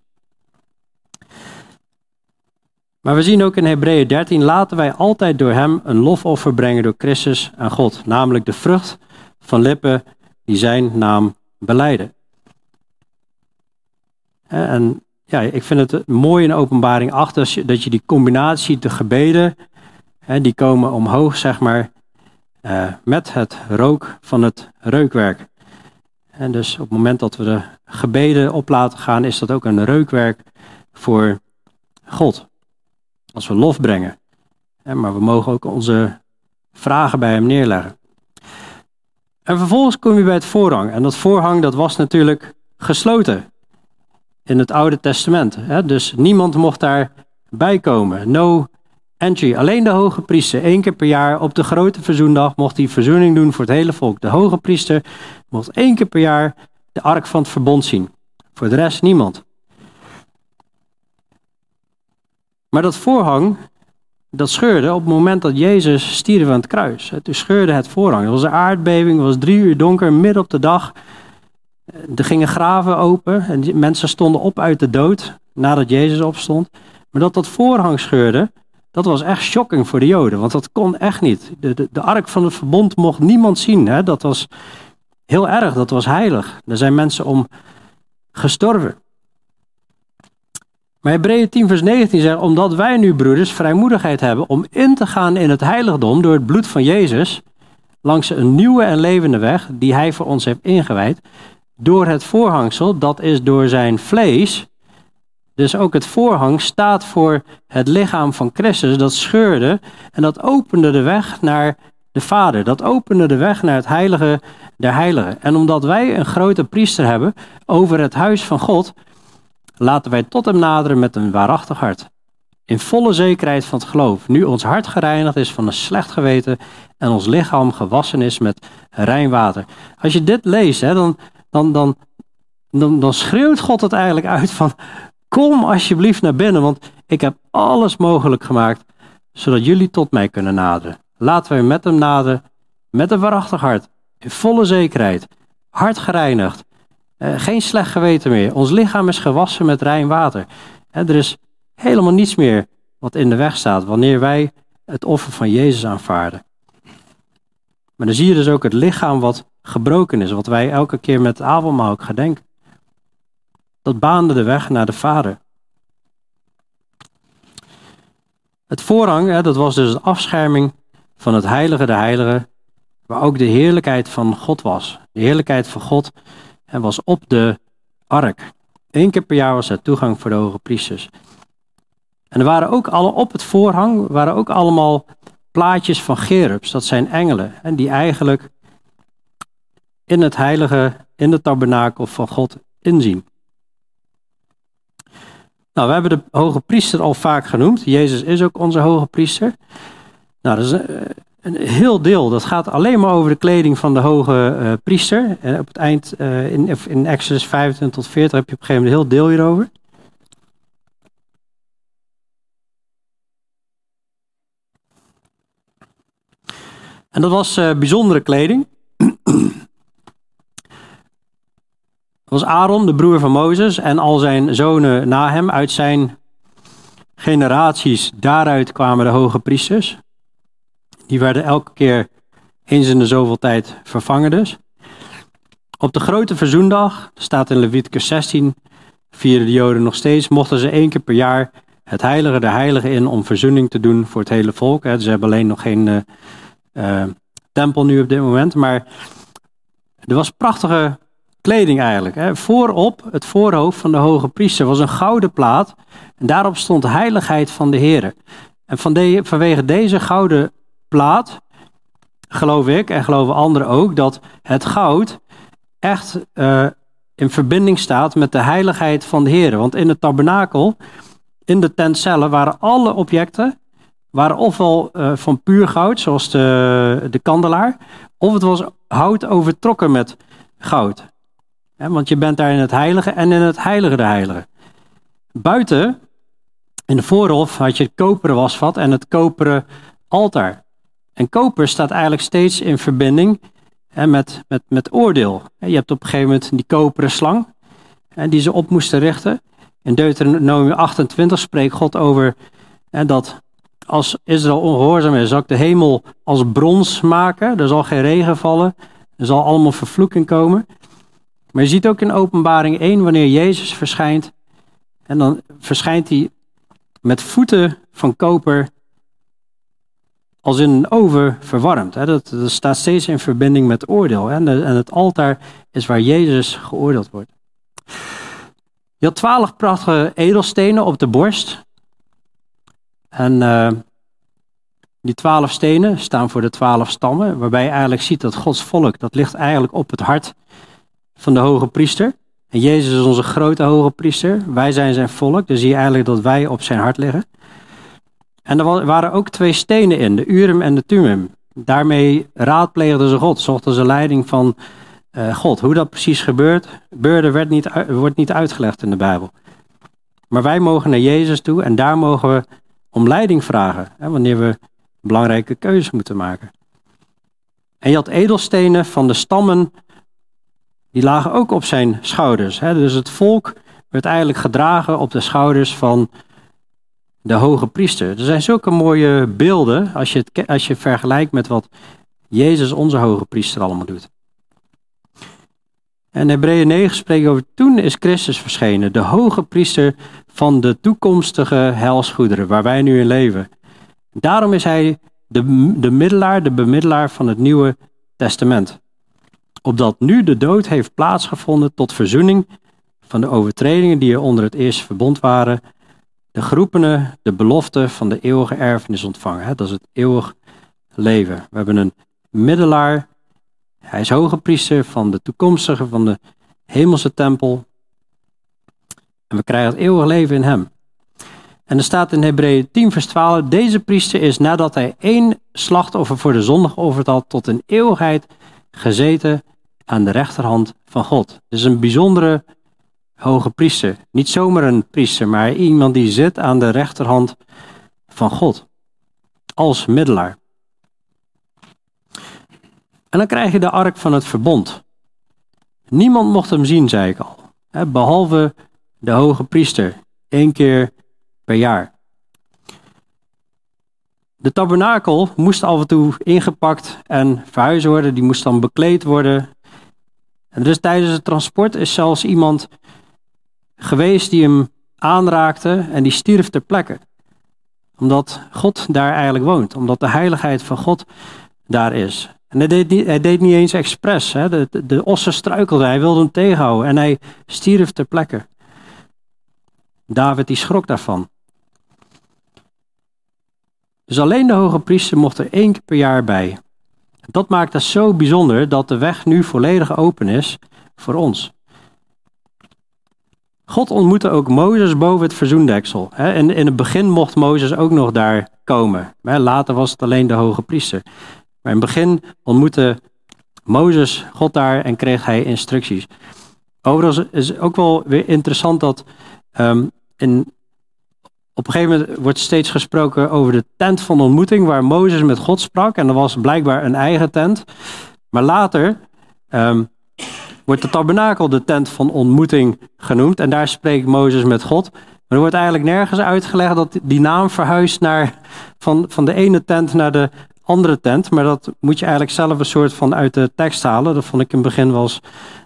Maar we zien ook in Hebreeën 13, laten wij altijd door hem een lofoffer brengen door Christus aan God, namelijk de vrucht van lippen die zijn naam beleiden. En ja, ik vind het mooi in openbaring 8 dat je, dat je die combinatie, de gebeden, hè, die komen omhoog, zeg maar, uh, met het rook van het reukwerk. En dus op het moment dat we de gebeden op laten gaan, is dat ook een reukwerk voor God. Als we lof brengen. Maar we mogen ook onze vragen bij hem neerleggen. En vervolgens kom je bij het voorhang. En dat voorhang dat was natuurlijk gesloten in het Oude Testament. Hè? Dus niemand mocht daarbij komen. No Entry, alleen de hoge priester, één keer per jaar op de grote verzoendag mocht hij verzoening doen voor het hele volk. De hoge priester mocht één keer per jaar de ark van het verbond zien. Voor de rest niemand. Maar dat voorhang, dat scheurde op het moment dat Jezus stierf aan het kruis. Toen scheurde het voorhang. Er was een aardbeving, het was drie uur donker, midden op de dag. Er gingen graven open en mensen stonden op uit de dood nadat Jezus opstond. Maar dat dat voorhang scheurde, dat was echt shocking voor de Joden, want dat kon echt niet. De, de, de ark van het verbond mocht niemand zien. Hè? Dat was heel erg, dat was heilig. Er zijn mensen om gestorven. Maar Hebreeën 10 vers 19 zegt, omdat wij nu broeders vrijmoedigheid hebben om in te gaan in het heiligdom door het bloed van Jezus, langs een nieuwe en levende weg die hij voor ons heeft ingewijd, door het voorhangsel, dat is door zijn vlees, dus ook het voorhang staat voor het lichaam van Christus. Dat scheurde en dat opende de weg naar de Vader. Dat opende de weg naar het heilige der heiligen. En omdat wij een grote priester hebben over het huis van God, laten wij tot hem naderen met een waarachtig hart. In volle zekerheid van het geloof. Nu ons hart gereinigd is van een slecht geweten en ons lichaam gewassen is met rein water. Als je dit leest, hè, dan, dan, dan, dan, dan schreeuwt God het eigenlijk uit van Kom alsjeblieft naar binnen, want ik heb alles mogelijk gemaakt, zodat jullie tot mij kunnen naderen. Laten wij met hem naderen, met een waarachtig hart, in volle zekerheid, hart gereinigd, eh, geen slecht geweten meer. Ons lichaam is gewassen met rein water. er is helemaal niets meer wat in de weg staat wanneer wij het offer van Jezus aanvaarden. Maar dan zie je dus ook het lichaam wat gebroken is, wat wij elke keer met het avondmaal ook gedenken dat baande de weg naar de Vader. Het voorrang, hè, dat was dus de afscherming van het heilige de heilige, waar ook de heerlijkheid van God was. De heerlijkheid van God hè, was op de ark. Eén keer per jaar was er toegang voor de hoge priesters. En er waren ook alle, op het voorhang waren ook allemaal plaatjes van gerubs. Dat zijn engelen. En die eigenlijk in het heilige, in de tabernakel van God inzien. Nou, we hebben de hoge priester al vaak genoemd. Jezus is ook onze hoge priester. Nou, dat is een, een heel deel. Dat gaat alleen maar over de kleding van de hoge uh, priester. En op het eind, in, in Exodus 25 tot 40, heb je op een gegeven moment een heel deel hierover. En dat was bijzondere kleding. Was Aaron, de broer van Mozes, en al zijn zonen na hem uit zijn generaties. Daaruit kwamen de hoge priesters. Die werden elke keer eens in de zoveel tijd vervangen dus. Op de grote verzoendag, staat in Leviticus 16, vieren de Joden nog steeds, mochten ze één keer per jaar het heilige der heiligen in om verzoening te doen voor het hele volk. Ze hebben alleen nog geen uh, uh, tempel nu op dit moment, maar er was prachtige kleding eigenlijk. Hè. Voorop, het voorhoofd van de hoge priester, was een gouden plaat. En daarop stond heiligheid van de Heer. En van vanwege deze gouden plaat, geloof ik en geloven anderen ook, dat het goud echt uh, in verbinding staat met de heiligheid van de Heer. Want in het tabernakel, in de tentcellen, waren alle objecten waren ofwel uh, van puur goud, zoals de, de kandelaar, of het was hout overtrokken met goud want je bent daar in het heilige en in het heilige de heilige. Buiten, in de voorhof, had je het koperen wasvat en het koperen altaar. En koper staat eigenlijk steeds in verbinding met, met, met oordeel. Je hebt op een gegeven moment die koperen slang die ze op moesten richten. In Deuteronomium 28 spreekt God over dat als Israël ongehoorzaam is, zal ik de hemel als brons maken. Er zal geen regen vallen. Er zal allemaal vervloeking komen. Maar je ziet ook in Openbaring 1, wanneer Jezus verschijnt, en dan verschijnt hij met voeten van koper als in een oven verwarmd. Dat, staat steeds in verbinding met oordeel. En, het altaar is waar Jezus geoordeeld wordt. Je had twaalf prachtige edelstenen op de borst. En uh, die twaalf stenen staan voor de twaalf stammen, waarbij je eigenlijk ziet dat Gods volk, dat ligt eigenlijk op het hart van de hoge priester. En Jezus is onze grote hoge priester. Wij zijn zijn volk. Dus zie je eigenlijk dat wij op zijn hart liggen. En er waren ook twee stenen in, de Urim en de Tumim. Daarmee raadpleegden ze God, zochten ze leiding van uh, God. Hoe dat precies gebeurt, gebeurde, werd niet, wordt niet uitgelegd in de Bijbel. Maar wij mogen naar Jezus toe en daar mogen we om leiding vragen, hè, wanneer we belangrijke keuzes moeten maken. En je had edelstenen van de stammen, die lagen ook op zijn schouders. Hè. Dus het volk werd eigenlijk gedragen op de schouders van de hoge priester. Er zijn zulke mooie beelden als je het als je vergelijkt met wat Jezus, onze hoge priester, allemaal doet. En Hebreeën 9 spreekt over toen is Christus verschenen, de hoge priester van de toekomstige helsgoederen waar wij nu in leven. Daarom is hij de, de middelaar, de bemiddelaar van het Nieuwe Testament. Opdat nu de dood heeft plaatsgevonden tot verzoening van de overtredingen die er onder het eerste verbond waren, de geroepenen de belofte van de eeuwige erfenis ontvangen. Dat is het eeuwig leven. We hebben een middelaar hij is hoge priester van de toekomstige, van de hemelse tempel. En we krijgen het eeuwige leven in hem. En er staat in Hebreeën 10 vers 12, deze priester is nadat hij één slachtoffer voor de zonde geofferd had, tot een eeuwigheid gezeten aan de rechterhand van God. Dus een bijzondere hoge priester. Niet zomaar een priester, maar iemand die zit aan de rechterhand van God. Als middelaar. En dan krijg je de ark van het verbond. Niemand mocht hem zien, zei ik al. Behalve de hoge priester. één keer per jaar. De tabernakel moest af en toe ingepakt en verhuisd worden. Die moest dan bekleed worden. En dus tijdens het transport is zelfs iemand geweest die hem aanraakte en die stierf ter plekke. Omdat God daar eigenlijk woont. Omdat de heiligheid van God daar is. En hij deed niet, hij deed niet eens expres. Hè. De, de, ossen struikelden, hij wilde hem tegenhouden en hij stierf ter plekke. David die schrok daarvan. Dus alleen de hoge priester mocht er één keer per jaar bij. Dat maakt het zo bijzonder dat de weg nu volledig open is voor ons. God ontmoette ook Mozes boven het verzoendeksel. En in het begin mocht Mozes ook nog daar komen. Later was het alleen de hoge priester. Maar in het begin ontmoette Mozes God daar en kreeg hij instructies. Overigens is ook wel weer interessant dat um, in, op een gegeven moment wordt steeds gesproken over de tent van ontmoeting, waar Mozes met God sprak. En dat was blijkbaar een eigen tent. Maar later um, wordt de tabernakel de tent van ontmoeting genoemd. En daar spreekt Mozes met God. Maar er wordt eigenlijk nergens uitgelegd dat die naam verhuist naar, van, van de ene tent naar de andere tent, maar dat moet je eigenlijk zelf een soort van uit de tekst halen. Dat vond ik in het begin wel eens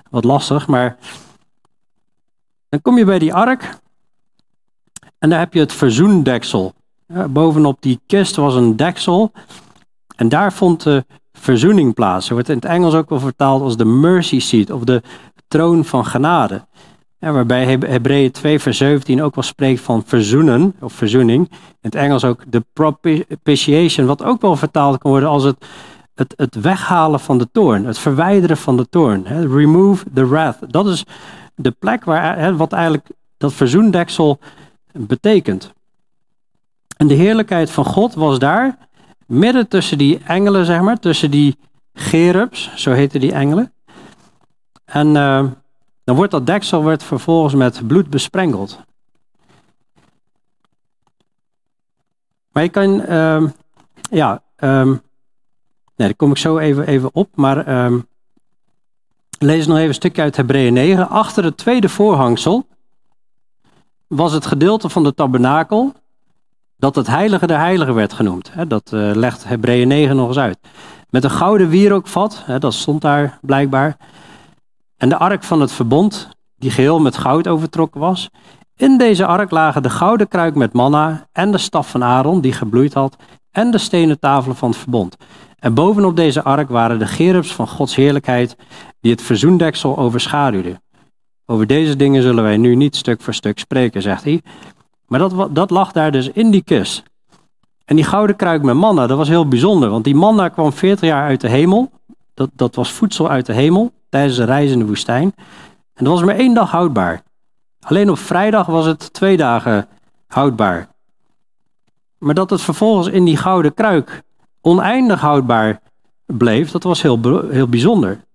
wat lastig, maar dan kom je bij die ark en daar heb je het verzoendeksel. bovenop die kist was een deksel en daar vond de verzoening plaats. Er wordt in het Engels ook wel vertaald als de mercy seat of de troon van genade. En waarbij Hebreeën 2 vers 17 ook wel spreekt van verzoenen of verzoening. In het Engels ook de propitiation, wat ook wel vertaald kan worden als het, het, het weghalen van de toorn, het verwijderen van de toorn. Remove the wrath. Dat is de plek waar, wat eigenlijk dat verzoendeksel betekent. En de heerlijkheid van God was daar, midden tussen die engelen, zeg maar, tussen die gerubs, zo heten die engelen. En... Uh, dan wordt dat deksel wordt vervolgens met bloed besprengeld. Maar je kan, um, ja, um, nee, daar kom ik zo even, even op, maar um, lees nog even een stukje uit Hebreeën 9. Achter het tweede voorhangsel was het gedeelte van de tabernakel dat het heilige der heiligen werd genoemd. Dat uh, legt Hebreeën 9 nog eens uit. Met een gouden wierookvat, dat stond daar blijkbaar. En de ark van het verbond, die geheel met goud overtrokken was. In deze ark lagen de gouden kruik met manna en de staf van Aaron, die gebloeid had, en de stenen tafelen van het verbond. En bovenop deze ark waren de gerubs van Gods heerlijkheid, die het verzoendeksel overschaduwden. Over deze dingen zullen wij nu niet stuk voor stuk spreken, zegt hij. Maar dat, dat lag daar dus in die kist. En die gouden kruik met manna, dat was heel bijzonder, want die manna kwam 40 jaar uit de hemel. Dat, dat was voedsel uit de hemel tijdens de reis in de woestijn. En dat was maar één dag houdbaar. Alleen op vrijdag was het twee dagen houdbaar. Maar dat het vervolgens in die gouden kruik oneindig houdbaar bleef, dat was heel, heel bijzonder.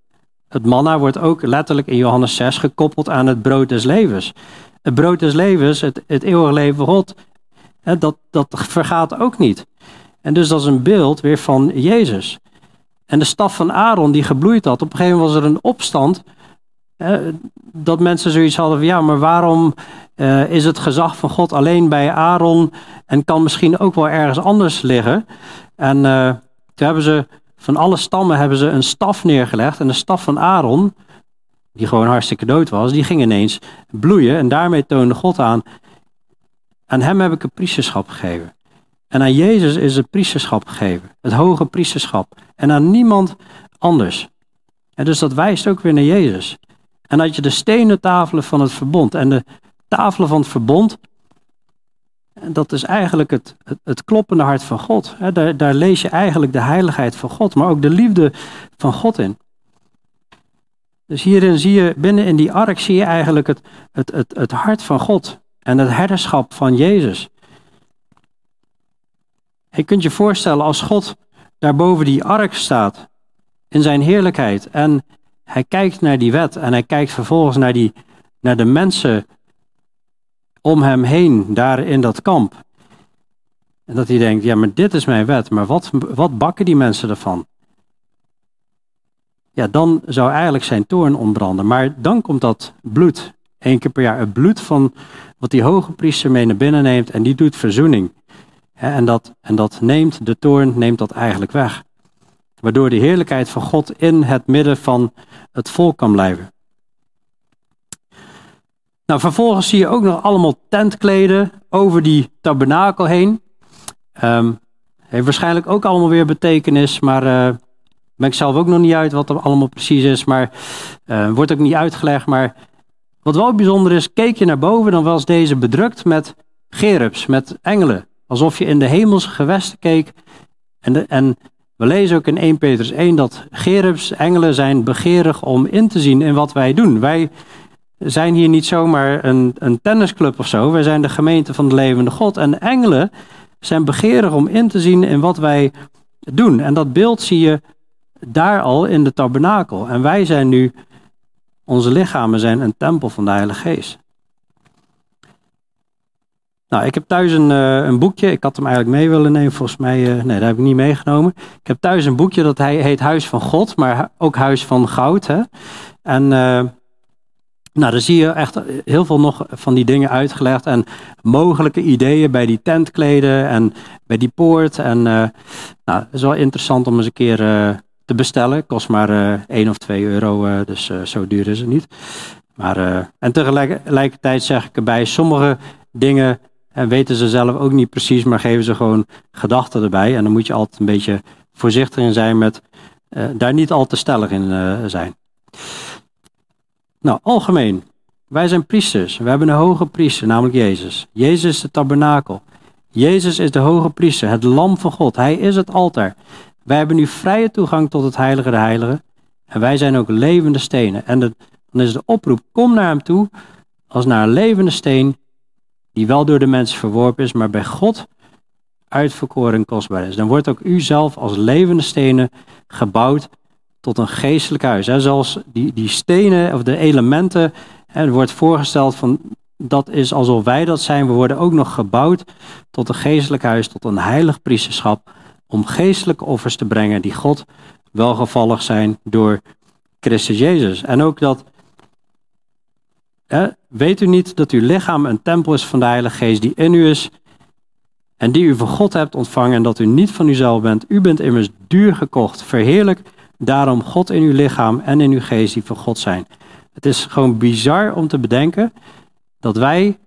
Het manna wordt ook letterlijk in Johannes 6 gekoppeld aan het brood des levens. Het brood des levens, het, het eeuwige leven God, dat, dat vergaat ook niet. En dus dat is een beeld weer van Jezus. En de staf van Aaron die gebloeid had, op een gegeven moment was er een opstand. dat mensen zoiets hadden van ja, maar waarom uh, is het gezag van God alleen bij Aaron en kan misschien ook wel ergens anders liggen? En uh, toen hebben ze van alle stammen hebben ze een staf neergelegd. En de staf van Aaron, die gewoon hartstikke dood was, die ging ineens bloeien. En daarmee toonde God aan, aan hem heb ik een priesterschap gegeven. En aan Jezus is het priesterschap gegeven. Het hoge priesterschap. En aan niemand anders. En dus dat wijst ook weer naar Jezus. En dat je de stenen tafelen van het verbond. En de tafelen van het verbond. Dat is eigenlijk het, het, het kloppende hart van God. Daar, daar lees je eigenlijk de heiligheid van God. Maar ook de liefde van God in. Dus hierin zie je, binnen in die ark zie je eigenlijk het, het, het, het hart van God. En het herderschap van Jezus. Je kunt je voorstellen als God daar boven die ark staat, in zijn heerlijkheid, en hij kijkt naar die wet en hij kijkt vervolgens naar, die, naar de mensen om hem heen, daar in dat kamp. En dat hij denkt, ja, maar dit is mijn wet, maar wat, wat bakken die mensen ervan? Ja, dan zou eigenlijk zijn toorn ontbranden. Maar dan komt dat bloed, één keer per jaar, het bloed van wat die hoge priester mee naar binnen neemt en die doet verzoening. En dat, en dat neemt de toorn, neemt dat eigenlijk weg. Waardoor de heerlijkheid van God in het midden van het volk kan blijven. Nou, vervolgens zie je ook nog allemaal tentkleden over die tabernakel heen. Um, heeft waarschijnlijk ook allemaal weer betekenis, maar uh, ben ik zelf ook nog niet uit wat er allemaal precies is. Maar uh, wordt ook niet uitgelegd. Maar wat wel bijzonder is, keek je naar boven, dan was deze bedrukt met gerubs, met engelen. Alsof je in de hemelse gewesten keek. En, en we lezen ook in 1 Petrus 1 dat gerubs, engelen zijn begeerig om in te zien in wat wij doen. Wij zijn hier niet zomaar een, een tennisclub of zo. Wij zijn de gemeente van de levende God. En engelen zijn begeerig om in te zien in wat wij doen. En dat beeld zie je daar al in de tabernakel. En wij zijn nu, onze lichamen zijn een tempel van de Heilige Geest. Nou, ik heb thuis een, uh, een boekje. Ik had hem eigenlijk mee willen nemen. Volgens mij, uh, nee, dat heb ik niet meegenomen. Ik heb thuis een boekje dat heet Huis van God, maar ook Huis van Goud. En uh, nou, daar zie je echt heel veel nog van die dingen uitgelegd. En mogelijke ideeën bij die tentkleden en bij die poort. En nou, het is wel interessant om eens een keer te bestellen. Kost maar 1 of 2 euro, dus zo duur is het niet. Maar, en tegelijkertijd zeg ik erbij, sommige dingen en weten ze zelf ook niet precies, maar geven ze gewoon gedachten erbij. En dan moet je altijd een beetje voorzichtig in zijn met uh, daar niet al te stellig in uh, zijn. Nou, algemeen. Wij zijn priesters. We hebben een hoge priester, namelijk Jezus. Jezus is de tabernakel. Jezus is de hoge priester, het lam van God. Hij is het altaar. Wij hebben nu vrije toegang tot het heilige de heiligen. En wij zijn ook levende stenen. En dan is de oproep, kom naar hem toe als naar een levende steen die wel door de mens verworpen is, maar bij God uitverkoren en kostbaar is. Dan wordt ook u zelf als levende stenen gebouwd tot een geestelijk huis. Hè. Zoals die, die stenen of de elementen, hè, wordt voorgesteld van dat is alsof wij dat zijn. We worden ook nog gebouwd tot een geestelijk huis, tot een heilig priesterschap, om geestelijke offers te brengen die God welgevallig zijn door Christus Jezus. En ook dat weet u niet dat uw lichaam een tempel is van de Heilige Geest die in u is en die u van God hebt ontvangen en dat u niet van uzelf bent? U bent immers duur gekocht. Verheerlijk daarom God in uw lichaam en in uw geest die van God zijn. Het is gewoon bizar om te bedenken dat wij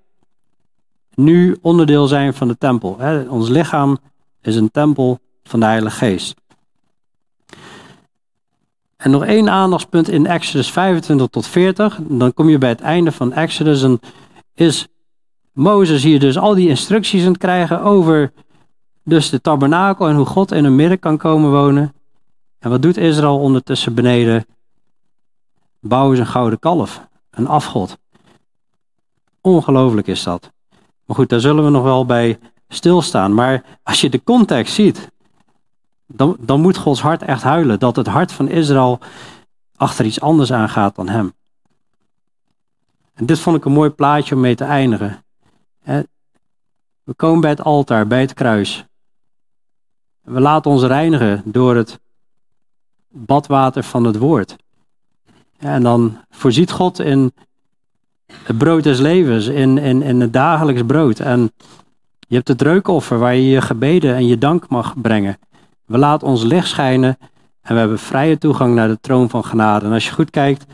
nu onderdeel zijn van de tempel. Ons lichaam is een tempel van de Heilige Geest. En nog één aandachtspunt in Exodus 25 tot 40. Dan kom je bij het einde van Exodus. En is Mozes hier dus al die instructies aan het krijgen over dus de tabernakel en hoe God in een midden kan komen wonen. En wat doet Israël ondertussen beneden? Bouwen ze een gouden kalf, een afgod. Ongelooflijk is dat. Maar goed, daar zullen we nog wel bij stilstaan. Maar als je de context ziet, dan, dan moet Gods hart echt huilen. Dat het hart van Israël achter iets anders aangaat dan hem. En dit vond ik een mooi plaatje om mee te eindigen. We komen bij het altaar, bij het kruis. We laten ons reinigen door het badwater van het woord. En dan voorziet God in het brood des levens, in, in, in het dagelijks brood. En je hebt het reukoffer waar je je gebeden en je dank mag brengen. We laten ons licht schijnen en we hebben vrije toegang naar de troon van genade. En als je goed kijkt,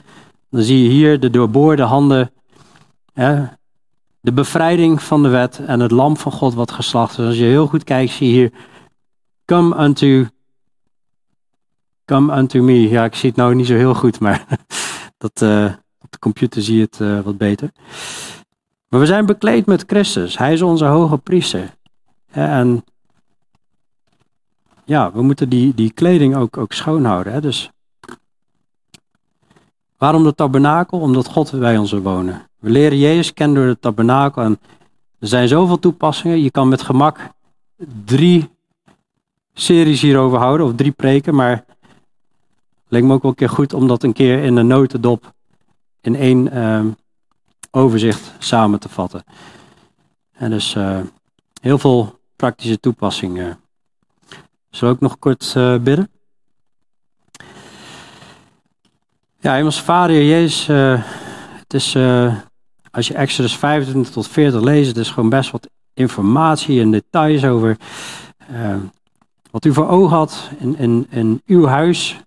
dan zie je hier de doorboorde handen, hè, de bevrijding van de wet en het lam van God wat geslacht is. Als je heel goed kijkt, zie je hier, come unto, come unto me. Ja, ik zie het nou niet zo heel goed, maar dat, uh, op de computer zie je het uh, wat beter. Maar we zijn bekleed met Christus. Hij is onze hoge priester. En ja, we moeten die, die kleding ook, ook schoonhouden. Hè? Dus waarom de tabernakel? Omdat God bij ons wil wonen. We leren Jezus kennen door de tabernakel. En er zijn zoveel toepassingen. Je kan met gemak drie series hierover houden, of drie preken. Maar leek me ook wel een keer goed om dat een keer in een notendop in één uh, overzicht samen te vatten. En dus uh, heel veel praktische toepassingen. Zullen we ook nog kort uh, bidden? Ja, Hemels Vader, Jezus, het is, als je Exodus 25 tot 40 leest, het is gewoon best wat informatie en details over wat u voor ogen had in, in, in uw huis.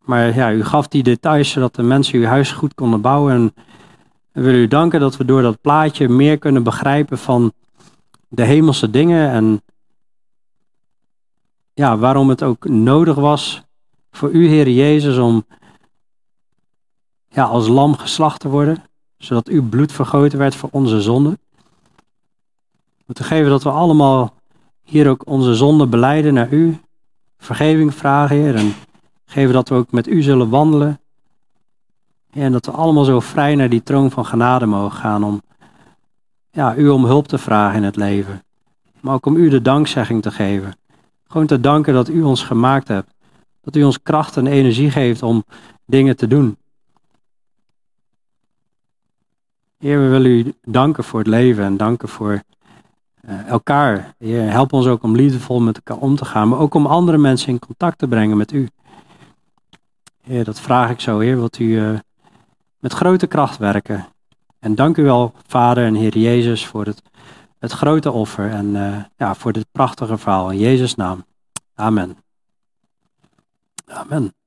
Maar ja, u gaf die details zodat de mensen uw huis goed konden bouwen. En we willen u danken dat we door dat plaatje meer kunnen begrijpen van de hemelse dingen en ja, waarom het ook nodig was voor u, Heer Jezus, om ja, als lam geslacht te worden, zodat uw bloed vergoten werd voor onze zonden. Om te geven dat we allemaal hier ook onze zonden beleiden naar u, vergeving vragen, Heer, en geven dat we ook met u zullen wandelen. en dat we allemaal zo vrij naar die troon van genade mogen gaan om ja, u om hulp te vragen in het leven. Maar ook om u de dankzegging te geven. Gewoon te danken dat u ons gemaakt hebt. Dat u ons kracht en energie geeft om dingen te doen. Heer, we willen u danken voor het leven en danken voor elkaar. Heer, help ons ook om liefdevol met elkaar om te gaan, maar ook om andere mensen in contact te brengen met u. Heer, dat vraag ik zo, Heer, wilt u uh, met grote kracht werken. En dank u wel, Vader en Heer Jezus, voor het, het grote offer en uh, ja, voor dit prachtige verhaal. In Jezus' naam. Amen. Amen.